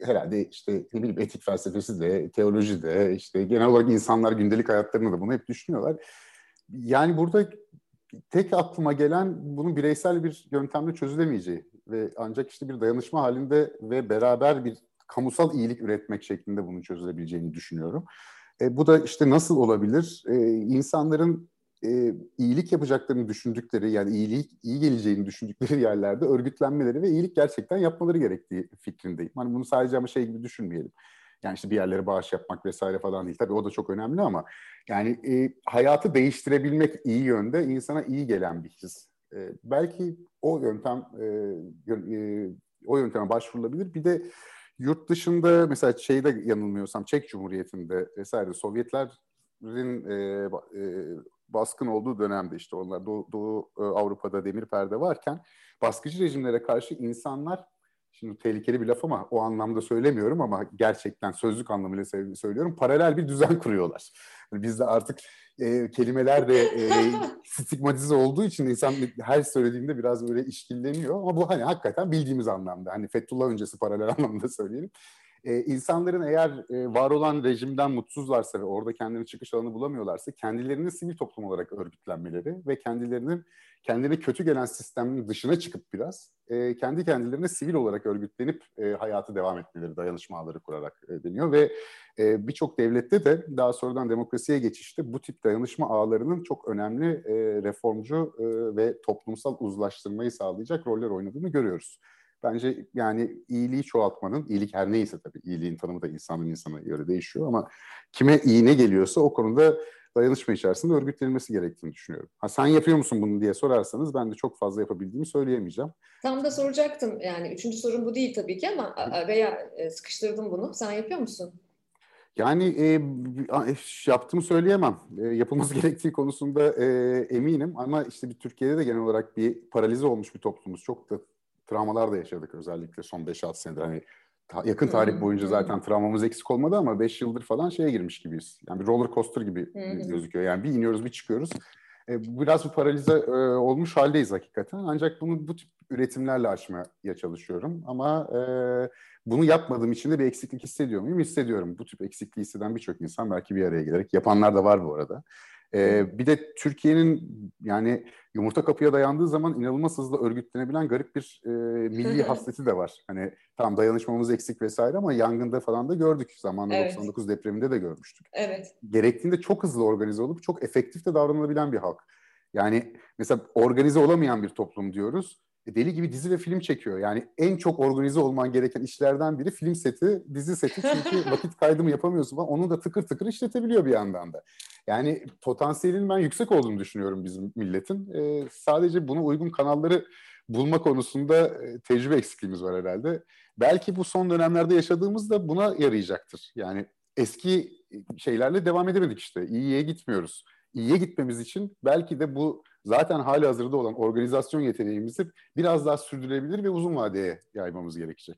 herhalde işte ne bileyim etik felsefesi de, teoloji de, işte genel olarak insanlar gündelik hayatlarında da bunu hep düşünüyorlar. Yani burada tek aklıma gelen bunun bireysel bir yöntemle çözülemeyeceği ve ancak işte bir dayanışma halinde ve beraber bir kamusal iyilik üretmek şeklinde bunun çözülebileceğini düşünüyorum. E, bu da işte nasıl olabilir? E, insanların e, iyilik yapacaklarını düşündükleri yani iyilik iyi geleceğini düşündükleri yerlerde örgütlenmeleri ve iyilik gerçekten yapmaları gerektiği fikrindeyim. Hani bunu sadece ama şey gibi düşünmeyelim. Yani işte bir yerlere bağış yapmak vesaire falan değil. Tabii o da çok önemli ama yani e, hayatı değiştirebilmek iyi yönde insana iyi gelen bir his. E, belki o yöntem e, e, o yönteme başvurulabilir. Bir de yurt dışında mesela şeyde yanılmıyorsam Çek Cumhuriyeti'nde vesaire Sovyetlerin e, e, baskın olduğu dönemde işte onlar Doğu, Doğu e, Avrupa'da demir perde varken baskıcı rejimlere karşı insanlar şimdi tehlikeli bir laf ama o anlamda söylemiyorum ama gerçekten sözlük anlamıyla söylüyorum paralel bir düzen kuruyorlar. Yani bizde artık e, kelimeler de e, stigmatize olduğu için insan her söylediğinde biraz böyle işkilleniyor ama bu hani hakikaten bildiğimiz anlamda hani Fethullah öncesi paralel anlamda söyleyelim. E, insanların eğer e, var olan rejimden mutsuzlarsa ve orada kendini çıkış alanı bulamıyorlarsa kendilerini sivil toplum olarak örgütlenmeleri ve kendilerinin kendine kötü gelen sistemin dışına çıkıp biraz e, kendi kendilerine sivil olarak örgütlenip e, hayatı devam etmeleri, dayanışma ağları kurarak e, deniyor ve e, birçok devlette de daha sonradan demokrasiye geçişte bu tip dayanışma ağlarının çok önemli e, reformcu e, ve toplumsal uzlaştırmayı sağlayacak roller oynadığını görüyoruz. Bence yani iyiliği çoğaltmanın, iyilik her neyse tabii iyiliğin tanımı da insanın insana göre değişiyor ama kime iyi ne geliyorsa o konuda dayanışma içerisinde örgütlenmesi gerektiğini düşünüyorum. Ha sen yapıyor musun bunu diye sorarsanız ben de çok fazla yapabildiğimi söyleyemeyeceğim. Tam da soracaktım yani üçüncü sorun bu değil tabii ki ama veya e, sıkıştırdım bunu. Sen yapıyor musun? Yani e, yaptığımı söyleyemem. E, yapılması gerektiği konusunda e, eminim ama işte bir Türkiye'de de genel olarak bir paralize olmuş bir toplumuz. Çok da travmalar da yaşadık özellikle son 5-6 senedir. Hani ta, yakın tarih boyunca zaten travmamız eksik olmadı ama 5 yıldır falan şeye girmiş gibiyiz. Yani bir roller coaster gibi gözüküyor. Yani bir iniyoruz bir çıkıyoruz. E, biraz bir paralize e, olmuş haldeyiz hakikaten. Ancak bunu bu tip üretimlerle aşmaya çalışıyorum. Ama e, bunu yapmadığım için de bir eksiklik hissediyor muyum? Hissediyorum. Bu tip eksikliği hisseden birçok insan belki bir araya gelerek. Yapanlar da var bu arada. Ee, bir de Türkiye'nin yani yumurta kapıya dayandığı zaman inanılmaz hızlı örgütlenebilen garip bir e, milli hasreti de var. Hani tam dayanışmamız eksik vesaire ama yangında falan da gördük. Zamanında evet. 99 depreminde de görmüştük. Evet. Gerektiğinde çok hızlı organize olup çok efektif de davranılabilen bir halk. Yani mesela organize olamayan bir toplum diyoruz. Deli gibi dizi ve film çekiyor. Yani en çok organize olman gereken işlerden biri film seti, dizi seti. Çünkü vakit kaydımı yapamıyorsun falan. Onu da tıkır tıkır işletebiliyor bir yandan da. Yani potansiyelin ben yüksek olduğunu düşünüyorum bizim milletin. Ee, sadece buna uygun kanalları bulma konusunda e, tecrübe eksikliğimiz var herhalde. Belki bu son dönemlerde yaşadığımız da buna yarayacaktır. Yani eski şeylerle devam edemedik işte. İyiye gitmiyoruz. İyiye gitmemiz için belki de bu zaten hali hazırda olan organizasyon yeteneğimizi biraz daha sürdürülebilir ve uzun vadeye yaymamız gerekecek.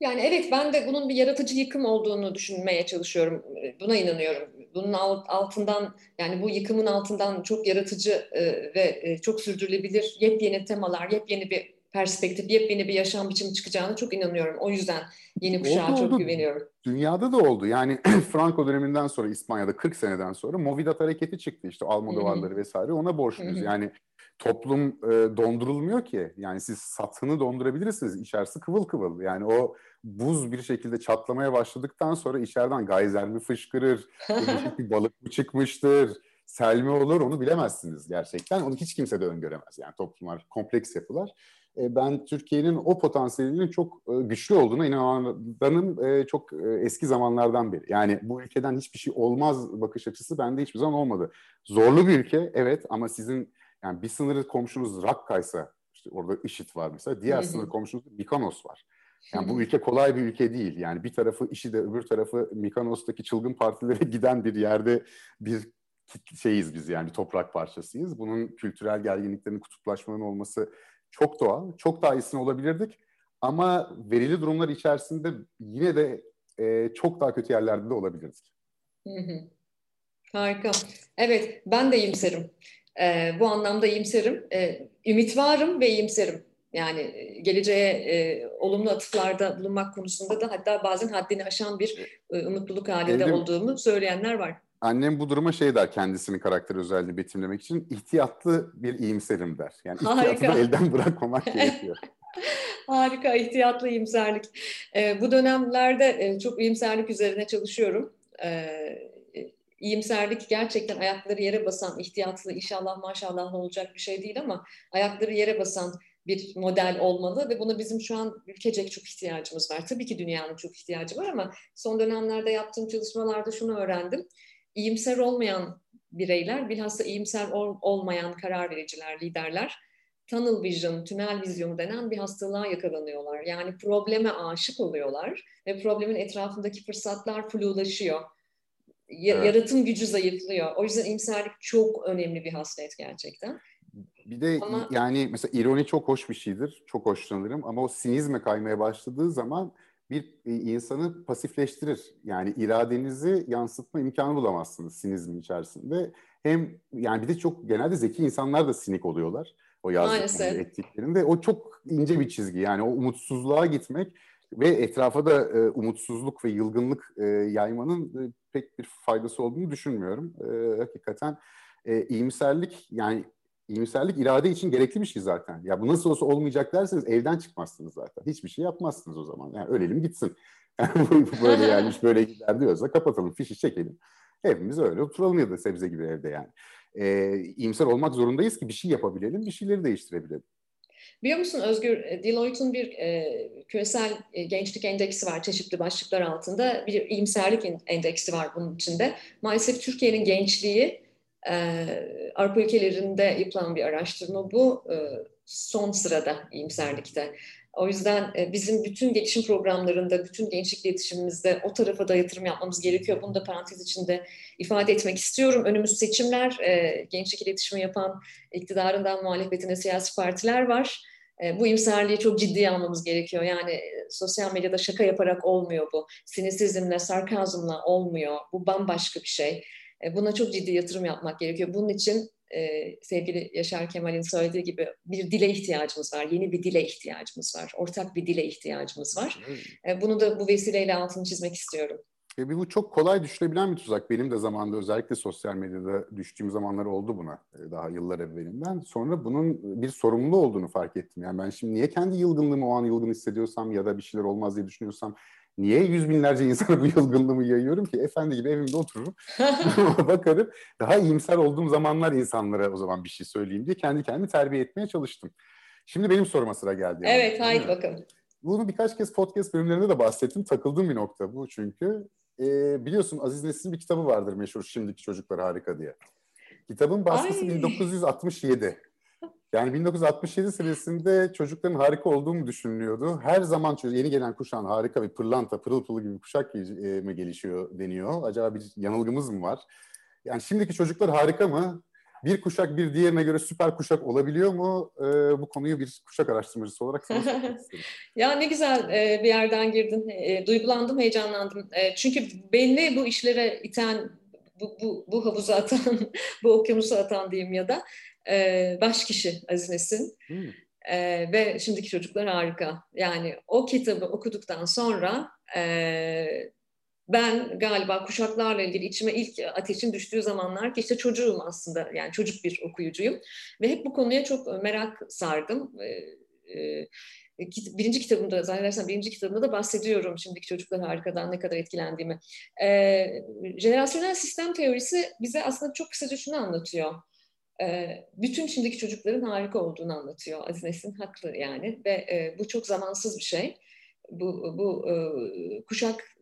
Yani evet ben de bunun bir yaratıcı yıkım olduğunu düşünmeye çalışıyorum. Buna inanıyorum. Bunun altından yani bu yıkımın altından çok yaratıcı e, ve e, çok sürdürülebilir yepyeni temalar, yepyeni bir perspektif, yepyeni bir yaşam biçimi çıkacağını çok inanıyorum. O yüzden yeni kuşağa oldu, çok oldu. güveniyorum. Dünyada da oldu. Yani Franco döneminden sonra İspanya'da 40 seneden sonra Movidat hareketi çıktı işte Almodovarları vesaire ona borçluyuz. Yani toplum e, dondurulmuyor ki. Yani siz satını dondurabilirsiniz. İçerisi kıvıl kıvıl. Yani o buz bir şekilde çatlamaya başladıktan sonra içeriden gayzer mi fışkırır, bir balık mı çıkmıştır, sel mi olur onu bilemezsiniz gerçekten. Onu hiç kimse de öngöremez. Yani toplumlar kompleks yapılar. E, ben Türkiye'nin o potansiyelinin çok e, güçlü olduğuna inananım e, çok eski zamanlardan beri. Yani bu ülkeden hiçbir şey olmaz bakış açısı bende hiçbir zaman olmadı. Zorlu bir ülke evet ama sizin yani bir sınırı komşunuz Rakka'ysa işte orada IŞİD var mesela diğer sınır komşunuz Mikonos var. Yani bu ülke kolay bir ülke değil. Yani bir tarafı işi de öbür tarafı Mikonos'taki çılgın partilere giden bir yerde bir şeyiz biz yani toprak parçasıyız. Bunun kültürel gerginliklerin, kutuplaşmanın olması çok doğal. Çok daha iyisini olabilirdik. Ama verili durumlar içerisinde yine de e, çok daha kötü yerlerde de olabilirdik. Harika. Evet, ben de iyimserim. Ee, bu anlamda iyimserim. Ee, ümit varım ve iyimserim. Yani e, geleceğe e, olumlu atıflarda bulunmak konusunda da hatta bazen haddini aşan bir e, umutluluk halinde Eldim, olduğumu söyleyenler var. Annem bu duruma şey der kendisinin karakter özelliğini betimlemek için ihtiyatlı bir iyimserim der. Yani ihtiyatı da elden bırakmamak gerekiyor. Harika, ihtiyatlı iyimserlik. E, bu dönemlerde e, çok iyimserlik üzerine çalışıyorum. E, iyimserlik gerçekten ayakları yere basan, ihtiyatlı, inşallah maşallah olacak bir şey değil ama ayakları yere basan bir model olmalı ve buna bizim şu an ülkecek çok ihtiyacımız var. Tabii ki dünyanın çok ihtiyacı var ama son dönemlerde yaptığım çalışmalarda şunu öğrendim. İyimser olmayan bireyler, bilhassa iyimser ol, olmayan karar vericiler, liderler tunnel vision, tünel vizyonu denen bir hastalığa yakalanıyorlar. Yani probleme aşık oluyorlar ve problemin etrafındaki fırsatlar flulaşıyor. Ya, evet. Yaratım gücü zayıflıyor. O yüzden iyimserlik çok önemli bir hasret gerçekten. Bir de ama, yani mesela ironi çok hoş bir şeydir. Çok hoşlanırım ama o sinizme kaymaya başladığı zaman bir e, insanı pasifleştirir. Yani iradenizi yansıtma imkanı bulamazsınız sinizmin içerisinde. Hem yani bir de çok genelde zeki insanlar da sinik oluyorlar. O yazdıkları ettiklerinde. O çok ince bir çizgi. Yani o umutsuzluğa gitmek Ve etrafa da e, umutsuzluk ve yılgınlık e, yaymanın e, pek bir faydası olduğunu düşünmüyorum. E, hakikaten e, iyimserlik yani iyimserlik irade için gerekli bir şey zaten. Ya bu nasıl olsa olmayacak derseniz evden çıkmazsınız zaten. Hiçbir şey yapmazsınız o zaman. Yani ölelim gitsin. böyle yani iş böyle gider diyorsa kapatalım, fişi çekelim. Hepimiz öyle oturalım ya da sebze gibi evde yani. Ee, iyimser olmak zorundayız ki bir şey yapabilelim, bir şeyleri değiştirebilelim. Biliyor musun Özgür, e, Deloitte'un bir e, küresel e, gençlik endeksi var çeşitli başlıklar altında. Bir iyimserlik endeksi var bunun içinde. Maalesef Türkiye'nin gençliği Avrupa ülkelerinde yapılan bir araştırma bu. E, son sırada iyimserlikte. O yüzden e, bizim bütün gelişim programlarında, bütün gençlik iletişimimizde o tarafa da yatırım yapmamız gerekiyor. Bunu da parantez içinde ifade etmek istiyorum. Önümüz seçimler, e, gençlik iletişimi yapan iktidarından muhalefetine siyasi partiler var. Bu imserliği çok ciddiye almamız gerekiyor. Yani sosyal medyada şaka yaparak olmuyor bu. Sinisizmle, sarkazmla olmuyor. Bu bambaşka bir şey. Buna çok ciddi yatırım yapmak gerekiyor. Bunun için e, sevgili Yaşar Kemal'in söylediği gibi bir dile ihtiyacımız var. Yeni bir dile ihtiyacımız var. Ortak bir dile ihtiyacımız var. E, bunu da bu vesileyle altını çizmek istiyorum. E, bu çok kolay düşülebilen bir tuzak. Benim de zamanında özellikle sosyal medyada düştüğüm zamanlar oldu buna e, daha yıllar evvelinden. Sonra bunun bir sorumlu olduğunu fark ettim. Yani ben şimdi niye kendi yılgınlığımı o an yılgın hissediyorsam ya da bir şeyler olmaz diye düşünüyorsam Niye yüz binlerce insana bu yılgınlığımı yayıyorum ki? Efendi gibi evimde otururum, bakarım. Daha iyimser olduğum zamanlar insanlara o zaman bir şey söyleyeyim diye kendi kendimi terbiye etmeye çalıştım. Şimdi benim soruma sıra geldi. Yani. Evet, haydi bakalım. Bunu birkaç kez podcast bölümlerinde de bahsettim. Takıldığım bir nokta bu çünkü. Ee, biliyorsun Aziz Nesin'in bir kitabı vardır meşhur Şimdiki Çocuklar Harika diye. Kitabın baskısı Ay. 1967. Yani 1967 senesinde çocukların harika olduğu mu düşünülüyordu? Her zaman yeni gelen kuşağın harika bir pırlanta, pırıl pırıl gibi bir kuşak e, mı gelişiyor deniyor. Acaba bir yanılgımız mı var? Yani şimdiki çocuklar harika mı? Bir kuşak bir diğerine göre süper kuşak olabiliyor mu? Ee, bu konuyu bir kuşak araştırmacısı olarak sana ya ne güzel e, bir yerden girdin. E, duygulandım, heyecanlandım. E, çünkü belli bu işlere iten, bu, bu, bu havuza atan, bu okyanusa atan diyeyim ya da e, baş kişi Aziz Nesin. Hmm. E, ve şimdiki çocuklar harika. Yani o kitabı okuduktan sonra e, ben galiba kuşaklarla ilgili içime ilk ateşin düştüğü zamanlar ki işte çocuğum aslında yani çocuk bir okuyucuyum ve hep bu konuya çok merak sardım. E, e, birinci kitabımda zannedersem birinci kitabımda da bahsediyorum şimdiki çocuklar harikadan ne kadar etkilendiğimi. E, jenerasyonel sistem teorisi bize aslında çok kısaca şunu anlatıyor bütün şimdiki çocukların harika olduğunu anlatıyor. Aziz Nesin haklı yani ve bu çok zamansız bir şey. Bu, bu kuşak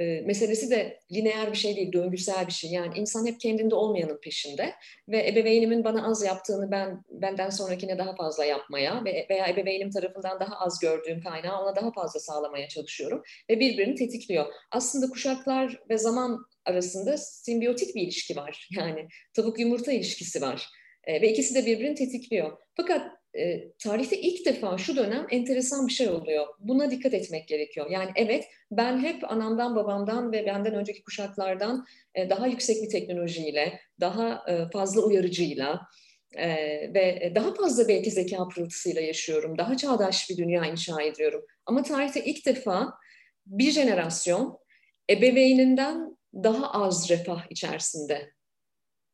meselesi de lineer bir şey değil, döngüsel bir şey. Yani insan hep kendinde olmayanın peşinde ve ebeveynimin bana az yaptığını ben benden sonrakine daha fazla yapmaya ve veya ebeveynim tarafından daha az gördüğüm kaynağı ona daha fazla sağlamaya çalışıyorum ve birbirini tetikliyor. Aslında kuşaklar ve zaman arasında simbiyotik bir ilişki var. Yani tavuk yumurta ilişkisi var. E, ve ikisi de birbirini tetikliyor. Fakat e, tarihte ilk defa şu dönem enteresan bir şey oluyor. Buna dikkat etmek gerekiyor. Yani evet ben hep anamdan babamdan ve benden önceki kuşaklardan e, daha yüksek bir teknolojiyle, daha e, fazla uyarıcıyla, ee, ve daha fazla belki zeka pırıltısıyla yaşıyorum. Daha çağdaş bir dünya inşa ediyorum. Ama tarihte ilk defa bir jenerasyon ebeveyninden daha az refah içerisinde.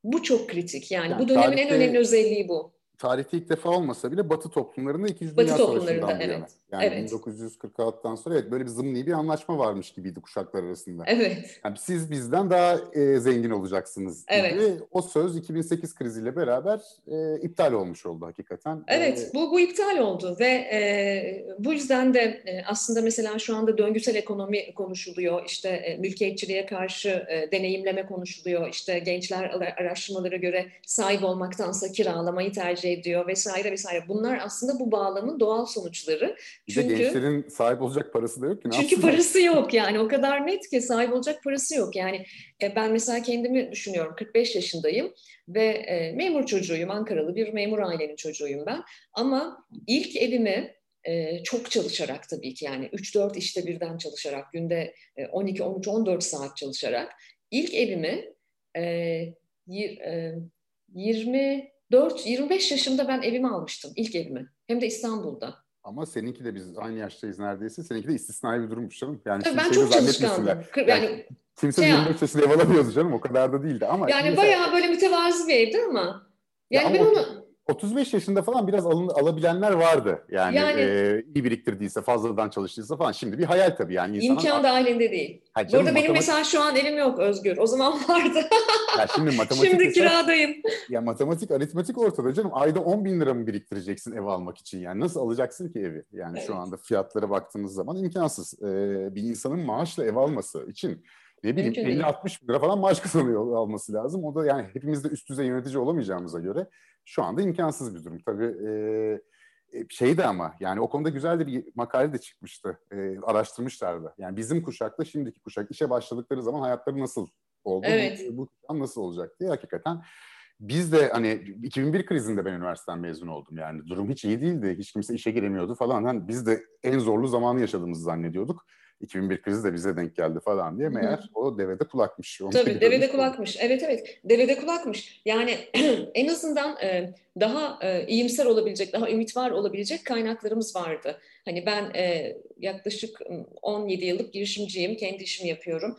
Bu çok kritik. Yani, yani bu dönemin tarihte, en önemli özelliği bu tarihte ilk defa olmasa bile Batı toplumlarında İkinci Dünya Savaşı'ndan bu yana. Yani evet. 1946'dan sonra evet böyle bir zımni bir anlaşma varmış gibiydi kuşaklar arasında. Evet. Yani siz bizden daha e, zengin olacaksınız gibi. Evet. O söz 2008 kriziyle beraber e, iptal olmuş oldu hakikaten. Evet, e, bu bu iptal oldu ve e, bu yüzden de e, aslında mesela şu anda döngüsel ekonomi konuşuluyor. İşte e, mülkiyetçiliğe karşı e, deneyimleme konuşuluyor. İşte gençler araştırmalara göre sahip olmaktansa kiralamayı tercih şey diyor vesaire vesaire. Bunlar aslında bu bağlamın doğal sonuçları. Bir çünkü, de gençlerin sahip olacak parası da yok ki. Ne çünkü yapsınlar? parası yok yani o kadar net ki sahip olacak parası yok. Yani e, ben mesela kendimi düşünüyorum 45 yaşındayım ve e, memur çocuğuyum Ankaralı bir memur ailenin çocuğuyum ben. Ama ilk evimi ee, çok çalışarak tabii ki yani 3-4 işte birden çalışarak günde e, 12-13-14 saat çalışarak ilk evimi e, 20 e, 4, 25 yaşımda ben evimi almıştım. ilk evimi. Hem de İstanbul'da. Ama seninki de biz aynı yaştayız neredeyse. Seninki de istisnai bir durummuş canım. Yani Tabii ben çok çalışkandım. Yani, yani kimse şey 25 yaşında ev alamıyordu canım. O kadar da değildi ama. Yani mesela... bayağı böyle mütevazı bir evdi ama. Yani ya ben ama... onu 35 yaşında falan biraz alın, alabilenler vardı. Yani, yani e, iyi biriktirdiyse, fazladan çalıştıysa falan. Şimdi bir hayal tabii yani. İnsanın imkan dahilinde değil. Ha, canım, Burada benim mesela şu an elim yok Özgür. O zaman vardı. ya şimdi matematik şimdi kiradayım. Ya matematik, aritmetik ortada canım. Ayda 10 bin lira mı biriktireceksin ev almak için? Yani nasıl alacaksın ki evi? Yani evet. şu anda fiyatlara baktığınız zaman imkansız. Ee, bir insanın maaşla ev alması için ne bileyim 50-60 bin lira falan maaş kazanıyor alması lazım. O da yani hepimiz de üst düzey yönetici olamayacağımıza göre şu anda imkansız bir durum. Tabii e, şey de ama yani o konuda güzel de bir makale de çıkmıştı. E, araştırmışlardı. Yani bizim kuşakla şimdiki kuşak işe başladıkları zaman hayatları nasıl oldu? Evet. Bu, bu kuşak nasıl olacak diye hakikaten biz de hani 2001 krizinde ben üniversiteden mezun oldum yani durum hiç iyi değildi. Hiç kimse işe giremiyordu falan. Hani biz de en zorlu zamanı yaşadığımızı zannediyorduk. 2001 krizi de bize denk geldi falan diye meğer Hı. o devede kulakmış. Onu Tabii devede kulakmış. Evet evet devede kulakmış. Yani en azından e, daha e, iyimser olabilecek, daha ümit var olabilecek kaynaklarımız vardı. Hani ben e, yaklaşık 17 yıllık girişimciyim, kendi işimi yapıyorum.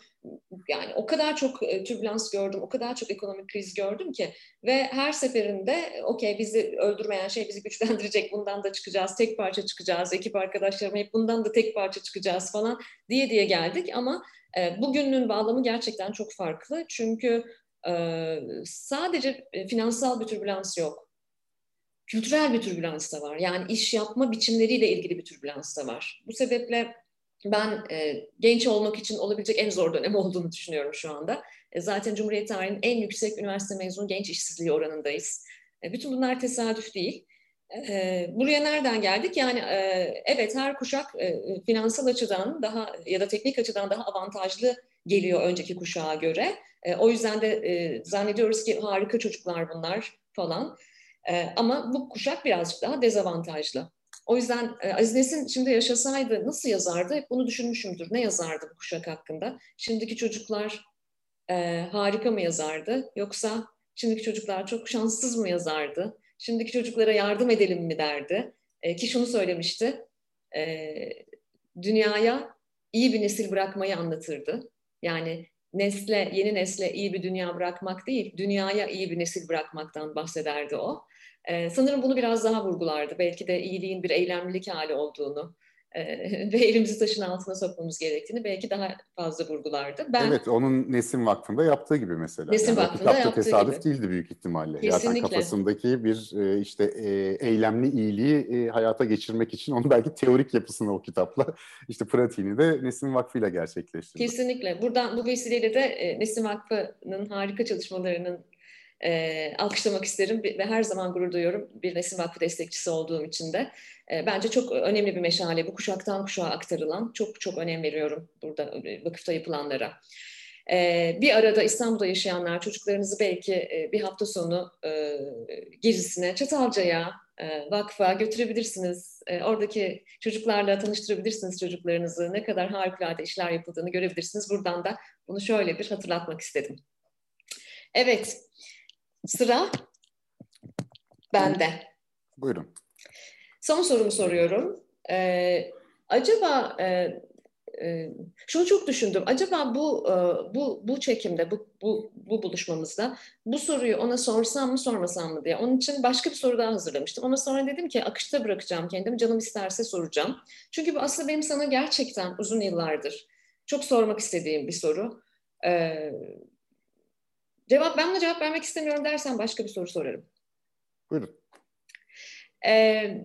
Yani o kadar çok e, türbülans gördüm, o kadar çok ekonomik kriz gördüm ki ve her seferinde okey bizi öldürmeyen şey bizi güçlendirecek, bundan da çıkacağız, tek parça çıkacağız, ekip arkadaşlarım hep bundan da tek parça çıkacağız falan diye diye geldik. Ama e, bugünün bağlamı gerçekten çok farklı. Çünkü e, sadece e, finansal bir türbülans yok kültürel bir türbülans da var. Yani iş yapma biçimleriyle ilgili bir türbülans da var. Bu sebeple ben e, genç olmak için olabilecek en zor dönem olduğunu düşünüyorum şu anda. E, zaten Cumhuriyet tarihinin en yüksek üniversite mezunu genç işsizliği oranındayız. E, bütün bunlar tesadüf değil. E, buraya nereden geldik? Yani e, evet her kuşak e, finansal açıdan daha ya da teknik açıdan daha avantajlı geliyor önceki kuşağa göre. E, o yüzden de e, zannediyoruz ki harika çocuklar bunlar falan. E, ama bu kuşak birazcık daha dezavantajlı. O yüzden e, Aziz Nesin şimdi yaşasaydı nasıl yazardı? Hep bunu düşünmüşümdür. Ne yazardı bu kuşak hakkında? Şimdiki çocuklar e, harika mı yazardı? Yoksa şimdiki çocuklar çok şanssız mı yazardı? Şimdiki çocuklara yardım edelim mi derdi? E, ki şunu söylemişti. E, dünyaya iyi bir nesil bırakmayı anlatırdı. Yani nesle, yeni nesle iyi bir dünya bırakmak değil, dünyaya iyi bir nesil bırakmaktan bahsederdi o. Ee, sanırım bunu biraz daha vurgulardı. Belki de iyiliğin bir eylemlilik hali olduğunu e, ve elimizi taşın altına sokmamız gerektiğini belki daha fazla vurgulardı. Ben, evet, onun Nesim Vakfı'nda yaptığı gibi mesela. Nesim yani Vakfı'nda yaptığı tesadüf gibi. değildi büyük ihtimalle. Kesinlikle. Zaten kafasındaki bir e, işte e, eylemli iyiliği e, hayata geçirmek için onu belki teorik yapısını o kitapla işte pratiğini de Nesim Vakfı ile gerçekleştirdi. Kesinlikle. Buradan bu vesileyle de e, Nesim Vakfı'nın harika çalışmalarının e, alkışlamak isterim ve her zaman gurur duyuyorum bir Nesin Vakfı destekçisi olduğum için de. E, bence çok önemli bir meşale bu kuşaktan kuşağa aktarılan. Çok çok önem veriyorum burada vakıfta yapılanlara. E, bir arada İstanbul'da yaşayanlar çocuklarınızı belki e, bir hafta sonu e, gezisine Çatalca'ya, e, vakfa götürebilirsiniz. E, oradaki çocuklarla tanıştırabilirsiniz çocuklarınızı. Ne kadar harikulade işler yapıldığını görebilirsiniz. Buradan da bunu şöyle bir hatırlatmak istedim. Evet, Sıra bende. Buyurun. Son sorumu soruyorum. Ee, acaba e, e, şunu çok düşündüm. Acaba bu e, bu bu çekimde, bu, bu bu buluşmamızda bu soruyu ona sorsam mı sormasam mı diye. Onun için başka bir soru daha hazırlamıştım. Ona sonra dedim ki akışta bırakacağım kendimi. Canım isterse soracağım. Çünkü bu aslında benim sana gerçekten uzun yıllardır çok sormak istediğim bir soru. Ee, Cevap ben buna cevap vermek istemiyorum dersen başka bir soru sorarım. Buyurun. Ee,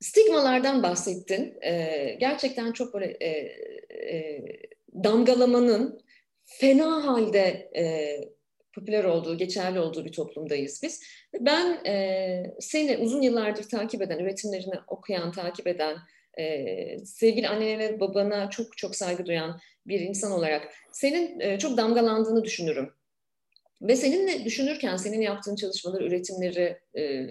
stigmalardan bahsettin. Ee, gerçekten çok böyle e, e, damgalamanın fena halde e, popüler olduğu, geçerli olduğu bir toplumdayız biz. Ben e, seni uzun yıllardır takip eden, üretimlerini okuyan, takip eden, e, sevgili annene ve babana çok çok saygı duyan bir insan olarak senin e, çok damgalandığını düşünürüm. Ve seninle düşünürken, senin yaptığın çalışmaları, üretimleri, e,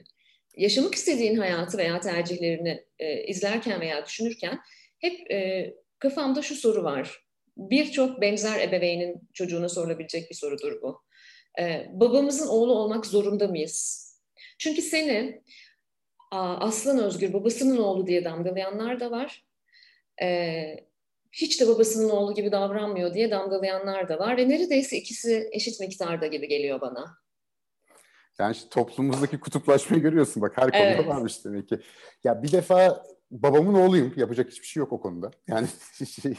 yaşamak istediğin hayatı veya tercihlerini e, izlerken veya düşünürken hep e, kafamda şu soru var. Birçok benzer ebeveynin çocuğuna sorulabilecek bir sorudur bu. Babamızın oğlu olmak zorunda mıyız? Çünkü seni aslan özgür, babasının oğlu diye damgalayanlar da var. E, hiç de babasının oğlu gibi davranmıyor diye damgalayanlar da var. Ve neredeyse ikisi eşit miktarda gibi geliyor bana. Yani işte toplumumuzdaki kutuplaşmayı görüyorsun bak her konuda evet. varmış demek ki. Ya bir defa babamın oğluyum. Yapacak hiçbir şey yok o konuda. Yani şey,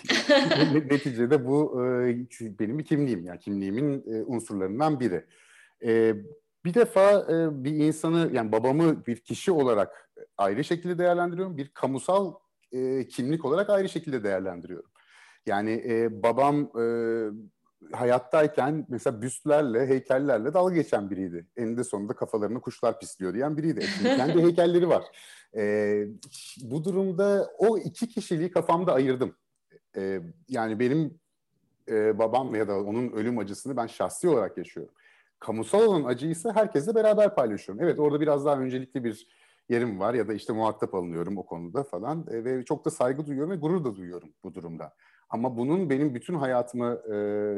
neticede bu e, benim bir kimliğim. Yani kimliğimin e, unsurlarından biri. E, bir defa bir insanı yani babamı bir kişi olarak ayrı şekilde değerlendiriyorum. Bir kamusal kimlik olarak ayrı şekilde değerlendiriyorum. Yani babam hayattayken mesela büstlerle, heykellerle dalga geçen biriydi. Eninde sonunda kafalarını kuşlar pisliyor diyen biriydi. Şimdi kendi heykelleri var. Ee, bu durumda o iki kişiliği kafamda ayırdım. Ee, yani benim e, babam ya da onun ölüm acısını ben şahsi olarak yaşıyorum. Kamusal olan acıyı ise herkesle beraber paylaşıyorum. Evet orada biraz daha öncelikli bir yerim var ya da işte muhatap alınıyorum o konuda falan e, ve çok da saygı duyuyorum ve gurur da duyuyorum bu durumda. Ama bunun benim bütün hayatımı e,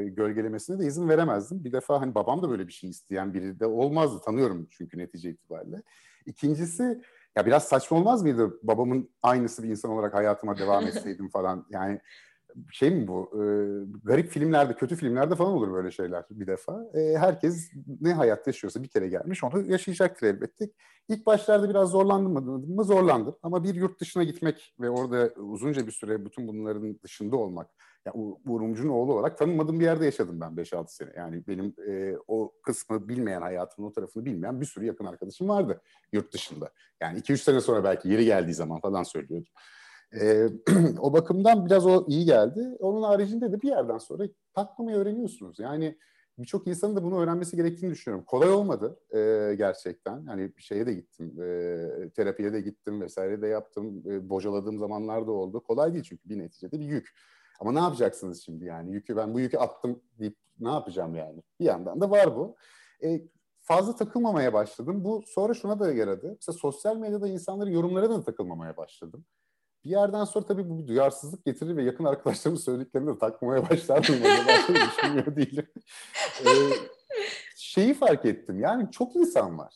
gölgelemesine de izin veremezdim. Bir defa hani babam da böyle bir şey isteyen biri de olmazdı. Tanıyorum çünkü netice itibariyle. İkincisi ya biraz saçma olmaz mıydı babamın aynısı bir insan olarak hayatıma devam etseydim falan. Yani şey mi bu? E, garip filmlerde, kötü filmlerde falan olur böyle şeyler bir defa. E, herkes ne hayat yaşıyorsa bir kere gelmiş onu yaşayacaktır elbette. İlk başlarda biraz zorlandım mı? Zorlandım. Ama bir yurt dışına gitmek ve orada uzunca bir süre bütün bunların dışında olmak. Yani Uğur Mumcu'nun oğlu olarak tanınmadığım bir yerde yaşadım ben 5-6 sene. Yani benim e, o kısmı bilmeyen, hayatımın o tarafını bilmeyen bir sürü yakın arkadaşım vardı yurt dışında. Yani 2-3 sene sonra belki yeri geldiği zaman falan söylüyordum. E, o bakımdan biraz o iyi geldi. Onun haricinde de bir yerden sonra taklamayı öğreniyorsunuz. Yani birçok insanın da bunu öğrenmesi gerektiğini düşünüyorum. Kolay olmadı e, gerçekten. Hani şeye de gittim, e, terapiye de gittim vesaire de yaptım. E, bocaladığım zamanlar da oldu. Kolay değil çünkü bir neticede bir yük. Ama ne yapacaksınız şimdi yani? Yükü ben bu yükü attım deyip ne yapacağım yani? Bir yandan da var bu. E, fazla takılmamaya başladım. Bu sonra şuna da yaradı. Mesela sosyal medyada insanların yorumlara da takılmamaya başladım bir yerden sonra tabii bu bir duyarsızlık getirir ve yakın arkadaşlarımın söylediklerini de takmaya başlardım. düşünmüyor değilim. Ee, şeyi fark ettim. Yani çok insan var.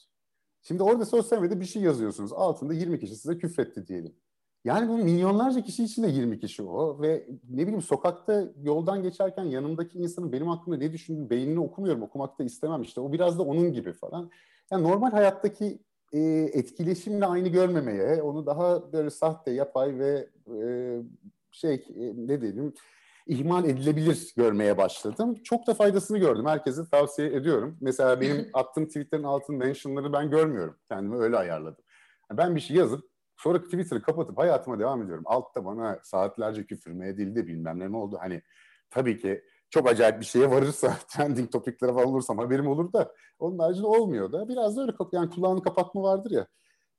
Şimdi orada sosyal medyada bir şey yazıyorsunuz. Altında 20 kişi size küfretti diyelim. Yani bu milyonlarca kişi için de 20 kişi o ve ne bileyim sokakta yoldan geçerken yanımdaki insanın benim hakkımda ne düşündüğünü beynini okumuyorum, okumak da istemem işte. O biraz da onun gibi falan. Yani normal hayattaki e, etkileşimle aynı görmemeye, onu daha böyle sahte, yapay ve e, şey e, ne diyelim ihmal edilebilir görmeye başladım. Çok da faydasını gördüm. Herkese tavsiye ediyorum. Mesela benim attığım tweetlerin altın mentionları ben görmüyorum. Kendimi öyle ayarladım. Ben bir şey yazıp sonra Twitter'ı kapatıp hayatıma devam ediyorum. Altta bana saatlerce küfür mü edildi bilmem ne oldu. Hani tabii ki çok acayip bir şeye varırsa, trending topiklere falan olursam haberim olur da onun haricinde olmuyor da. Biraz da öyle yani kulağını kapatma vardır ya.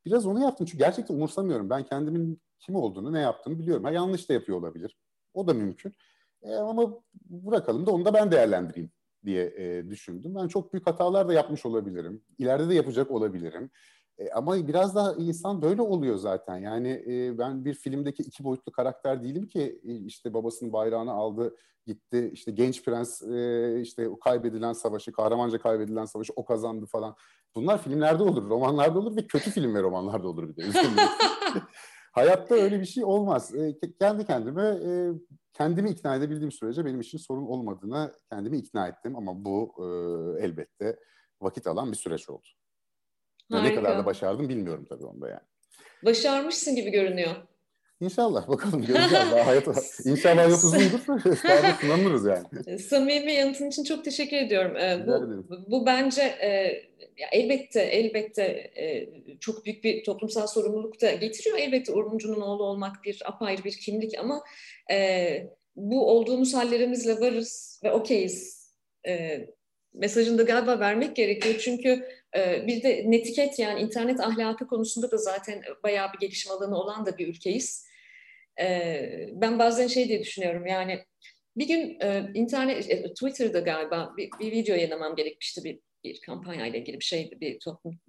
Biraz onu yaptım çünkü gerçekten umursamıyorum. Ben kendimin kim olduğunu, ne yaptığını biliyorum. Ha, yanlış da yapıyor olabilir. O da mümkün. E, ama bırakalım da onu da ben değerlendireyim diye e, düşündüm. Ben çok büyük hatalar da yapmış olabilirim. İleride de yapacak olabilirim. E, ama biraz daha insan böyle oluyor zaten. Yani e, ben bir filmdeki iki boyutlu karakter değilim ki e, işte babasının bayrağını aldı gitti işte genç prens e, işte o kaybedilen savaşı kahramanca kaybedilen savaşı o kazandı falan. Bunlar filmlerde olur, romanlarda olur ve kötü film ve romanlarda olur bir de. Hayatta öyle bir şey olmaz. E, kendi kendime e, kendimi ikna edebildiğim sürece benim için sorun olmadığına kendimi ikna ettim ama bu e, elbette vakit alan bir süreç oldu. Ne kadar da başardım bilmiyorum tabii onda yani. Başarmışsın gibi görünüyor. İnşallah bakalım göreceğiz. Daha hayat, inşallah hayat uzundur. Sınanırız yani. Samimi yanıtın için çok teşekkür ediyorum. Ee, bu, bu bence e, elbette elbette e, çok büyük bir toplumsal sorumluluk da getiriyor. Elbette Urumcu'nun oğlu olmak bir apayrı bir kimlik ama e, bu olduğumuz hallerimizle varız ve okeyiz. E, mesajını da galiba vermek gerekiyor. Çünkü e, bir de netiket yani internet ahlakı konusunda da zaten bayağı bir gelişim alanı olan da bir ülkeyiz. E, ben bazen şey diye düşünüyorum yani bir gün e, internet, e, Twitter'da galiba bir, bir video yayınlamam gerekmişti bir, bir kampanya ile ilgili bir şeydi, bir toplum,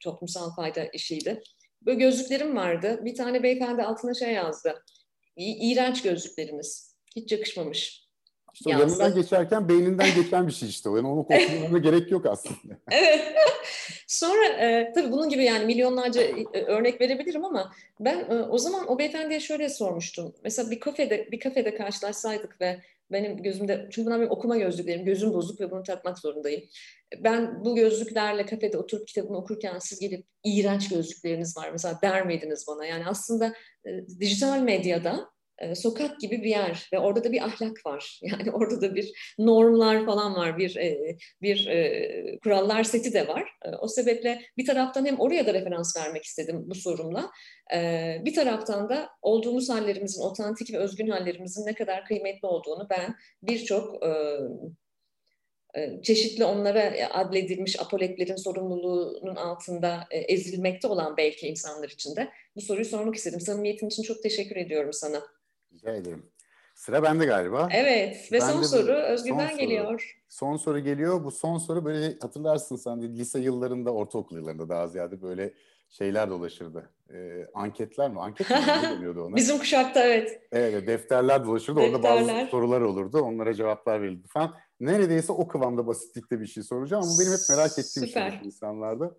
toplumsal fayda işiydi. Böyle gözlüklerim vardı. Bir tane beyefendi altına şey yazdı. İğrenç gözlükleriniz. Hiç yakışmamış İşte o yanından geçerken beyninden geçen bir şey işte. Yani onu kontrolüne gerek yok aslında. evet. Sonra e, tabii bunun gibi yani milyonlarca e, örnek verebilirim ama ben e, o zaman o beyefendiye şöyle sormuştum. Mesela bir kafede bir kafede karşılaşsaydık ve benim gözümde çünkü bunlar benim okuma gözlüklerim gözüm bozuk ve bunu takmak zorundayım. Ben bu gözlüklerle kafede oturup kitabını okurken siz gelip iğrenç gözlükleriniz var mesela der miydiniz bana? Yani aslında e, dijital medyada e, sokak gibi bir yer ve orada da bir ahlak var. Yani orada da bir normlar falan var, bir e, bir e, kurallar seti de var. E, o sebeple bir taraftan hem oraya da referans vermek istedim bu sorumla. Bir taraftan da olduğumuz hallerimizin, otantik ve özgün hallerimizin ne kadar kıymetli olduğunu ben birçok çeşitli onlara adledilmiş apoletlerin sorumluluğunun altında ezilmekte olan belki insanlar için de bu soruyu sormak istedim. Samimiyetin için çok teşekkür ediyorum sana. Rica ederim. Sıra bende galiba. Evet ve ben son soru Özgür'den son geliyor. Soru. Son soru geliyor. Bu son soru böyle hatırlarsın sen de lise yıllarında, ortaokul yıllarında daha ziyade böyle şeyler dolaşırdı. Ee, anketler mi? Anket mi deniyordu ona? Bizim kuşakta evet. Evet, defterler dolaşırdı. Defterler. Orada bazı sorular olurdu. Onlara cevaplar verildi falan. Neredeyse o kıvamda basitlikte bir şey soracağım ama benim hep merak ettiğim Süper. şey insanlarda.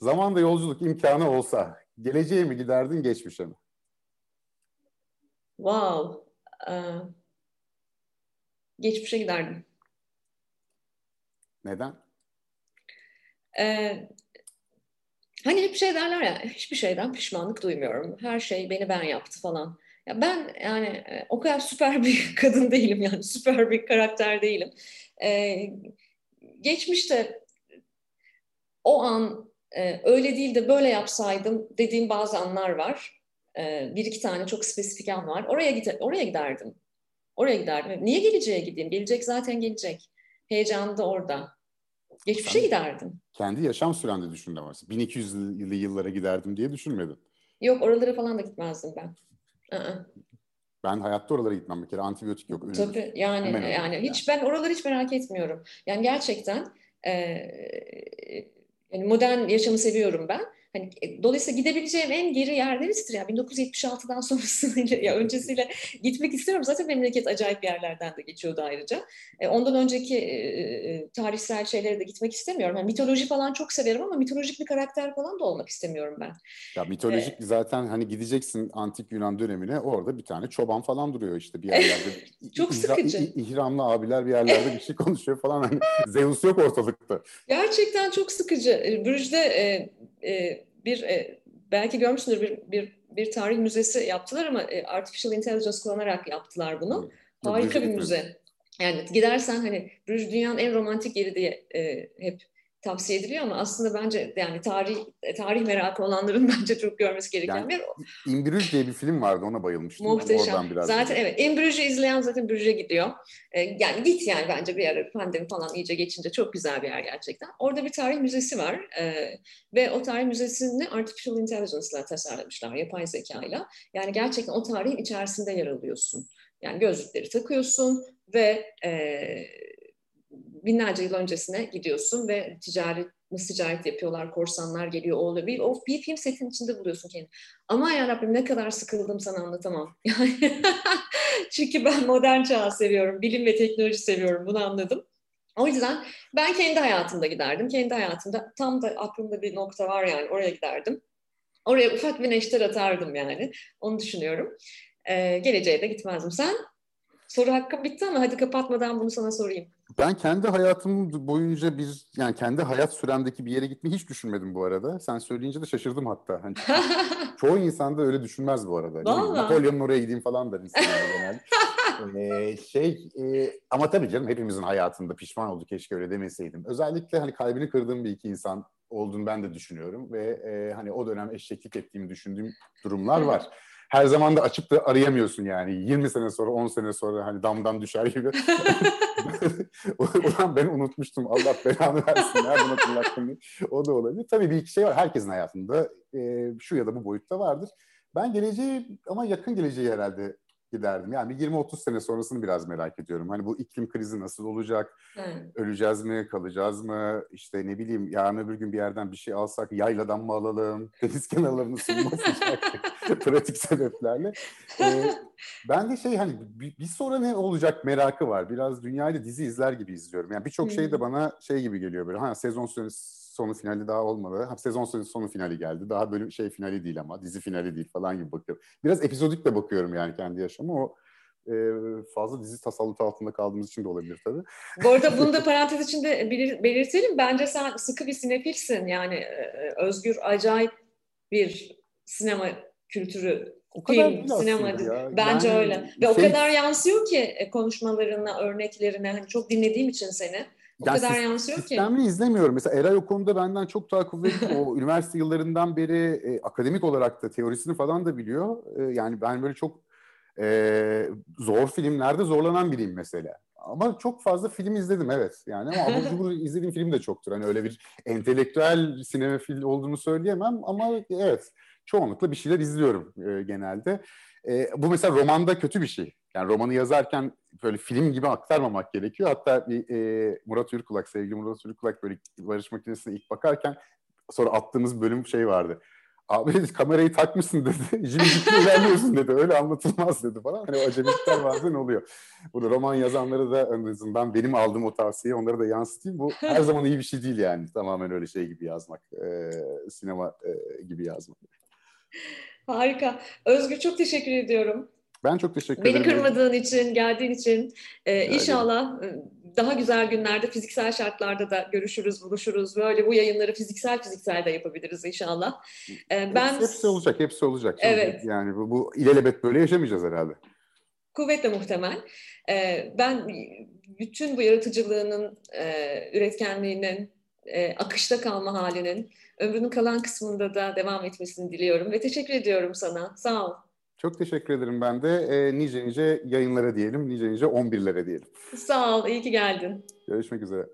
Zamanda yolculuk imkanı olsa geleceğe mi giderdin, geçmişe mi? Wow. Ee, geçmişe giderdim. Neden? Ee, hani hep şey derler ya, hiçbir şeyden pişmanlık duymuyorum. Her şey beni ben yaptı falan. Ya ben yani e, o kadar süper bir kadın değilim yani süper bir karakter değilim. Ee, geçmişte o an e, öyle değil de böyle yapsaydım dediğim bazı anlar var. E, bir iki tane çok spesifik an var. Oraya gide oraya giderdim. Oraya giderdim. Niye geleceğe gideyim? Gelecek zaten gelecek. Heyecanı da orada. Geçmişe Sen giderdim. Kendi yaşam sürende düşündün ama. 1200'lü yıllara giderdim diye düşünmedin. Yok oralara falan da gitmezdim ben. Aa. Ben hayatta oralara gitmem bir kere. Antibiyotik yok. Ölürüm. Tabii yani Hemen yani hiç ben oraları hiç merak etmiyorum. Yani gerçekten e, yani modern yaşamı seviyorum ben. Hani e, dolayısıyla gidebileceğim en geri yer neresidir ya? 1976'dan sonrasıyla ya öncesiyle gitmek istiyorum. Zaten memleket acayip yerlerden de geçiyordu ayrıca. E, ondan önceki e, e, tarihsel şeylere de gitmek istemiyorum. Yani mitoloji falan çok severim ama mitolojik bir karakter falan da olmak istemiyorum ben. Ya mitolojik ee, zaten hani gideceksin antik Yunan dönemine orada bir tane çoban falan duruyor işte bir yerlerde. çok sıkıcı. İhramlı abiler bir yerlerde bir şey konuşuyor falan. Hani Zeus yok ortalıkta. Gerçekten çok sıkıcı. Brüj'de e, e, bir e, belki görmüşsündür bir, bir bir tarih müzesi yaptılar ama e, artificial intelligence kullanarak yaptılar bunu. Harika bir müze. Yani gidersen hani Bruges dünyanın en romantik yeri diye e, hep tavsiye ediliyor ama aslında bence yani tarih tarih merakı olanların bence çok görmesi gereken yani, bir Bruges diye bir film vardı ona bayılmıştım. Muhteşem. Oradan biraz zaten evet In Bruges'i izleyen zaten Bruges'e gidiyor. Ee, yani git yani bence bir ara pandemi falan iyice geçince çok güzel bir yer gerçekten. Orada bir tarih müzesi var ee, ve o tarih müzesini artificial intelligence ile tasarlamışlar yapay zekayla. Yani gerçekten o tarihin içerisinde yer alıyorsun. Yani gözlükleri takıyorsun ve e, binlerce yıl öncesine gidiyorsun ve ticaret nasıl ticaret yapıyorlar, korsanlar geliyor, o oluyor. Bir, o, bir film setin içinde buluyorsun kendini. Ama ya Rabbim ne kadar sıkıldım sana anlatamam. Yani çünkü ben modern çağ seviyorum, bilim ve teknoloji seviyorum, bunu anladım. O yüzden ben kendi hayatımda giderdim. Kendi hayatımda tam da aklımda bir nokta var yani oraya giderdim. Oraya ufak bir neşter atardım yani. Onu düşünüyorum. Ee, geleceğe de gitmezdim. Sen? Soru hakkım bitti ama hadi kapatmadan bunu sana sorayım. Ben kendi hayatım boyunca bir yani kendi hayat süremdeki bir yere gitmeyi hiç düşünmedim bu arada. Sen söyleyince de şaşırdım hatta. Hani çoğu insan da öyle düşünmez bu arada. Napolyon'un oraya gideyim falan der insanlar genelde. ee, şey e, ama tabii canım hepimizin hayatında pişman oldu keşke öyle demeseydim. Özellikle hani kalbini kırdığım bir iki insan olduğunu ben de düşünüyorum ve e, hani o dönem eşeklik ettiğimi düşündüğüm durumlar var her zaman da açıp da arayamıyorsun yani. 20 sene sonra, 10 sene sonra hani damdan düşer gibi. Ulan ben unutmuştum. Allah belanı versin. Nereden hatırlattım? O da olabilir. Tabii bir iki şey var. Herkesin hayatında e, şu ya da bu boyutta vardır. Ben geleceği ama yakın geleceği herhalde giderdim. Yani bir 20-30 sene sonrasını biraz merak ediyorum. Hani bu iklim krizi nasıl olacak? Evet. Öleceğiz mi? Kalacağız mı? İşte ne bileyim yarın öbür gün bir yerden bir şey alsak yayladan mı alalım? Deniz kenarlarını mı Pratik sebeplerle. Ee, ben de şey hani bir, bir sonra ne olacak merakı var. Biraz dünyayla dizi izler gibi izliyorum. Yani birçok şey de bana şey gibi geliyor böyle. Ha sezon sonrası sonu finali daha olmadı. Ha, sezon sonu, finali geldi. Daha böyle şey finali değil ama dizi finali değil falan gibi bakıyorum. Biraz epizodik de bakıyorum yani kendi yaşamı. O e, fazla dizi tasallutu altında kaldığımız için de olabilir tabii. Bu arada bunu da parantez içinde belir, belirtelim. Bence sen sıkı bir sinefilsin. Yani e, Özgür acayip bir sinema kültürü o kadar film, sinema ya. Bence yani, öyle. Ve şey, o kadar yansıyor ki e, konuşmalarına, örneklerine. Hani çok dinlediğim için seni. O ya kadar yansıyor ki. Sistemli izlemiyorum. Mesela Eray o konuda benden çok daha kuvvetli. o üniversite yıllarından beri e, akademik olarak da teorisini falan da biliyor. E, yani ben böyle çok e, zor filmlerde zorlanan biriyim mesela. Ama çok fazla film izledim evet. Yani ama abur cubur izlediğim film de çoktur. Hani öyle bir entelektüel sinema film olduğunu söyleyemem ama evet çoğunlukla bir şeyler izliyorum e, genelde. E, bu mesela romanda kötü bir şey. Yani romanı yazarken böyle film gibi aktarmamak gerekiyor. Hatta bir e, Murat Ürkulak, sevgili Murat Ürkulak böyle barış makinesine ilk bakarken sonra attığımız bölüm şey vardı. Abi kamerayı takmışsın dedi. Jimmy ilerliyorsun dedi. Öyle anlatılmaz dedi falan. Hani o acemilikler bazen oluyor. Bu da roman yazanları da en azından benim aldığım o tavsiyeyi onlara da yansıtayım. Bu her zaman iyi bir şey değil yani. Tamamen öyle şey gibi yazmak. E, sinema e, gibi yazmak. Harika. Özgür çok teşekkür ediyorum. Ben çok teşekkür Beni ederim. Beni kırmadığın için, geldiğin için. Ee, inşallah e, daha güzel günlerde fiziksel şartlarda da görüşürüz, buluşuruz. Böyle bu yayınları fiziksel fiziksel de yapabiliriz inşallah. Ee, ben hepsi, hepsi olacak, hepsi olacak. Evet. Yani bu, bu ilelebet böyle yaşamayacağız herhalde. Kuvvetle muhtemel. Ee, ben bütün bu yaratıcılığının, e, üretkenliğinin, e, akışta kalma halinin ömrünün kalan kısmında da devam etmesini diliyorum ve teşekkür ediyorum sana. Sağ ol. Çok teşekkür ederim ben de. E, nice nice yayınlara diyelim, nice nice 11'lere diyelim. Sağ ol, iyi ki geldin. Görüşmek üzere.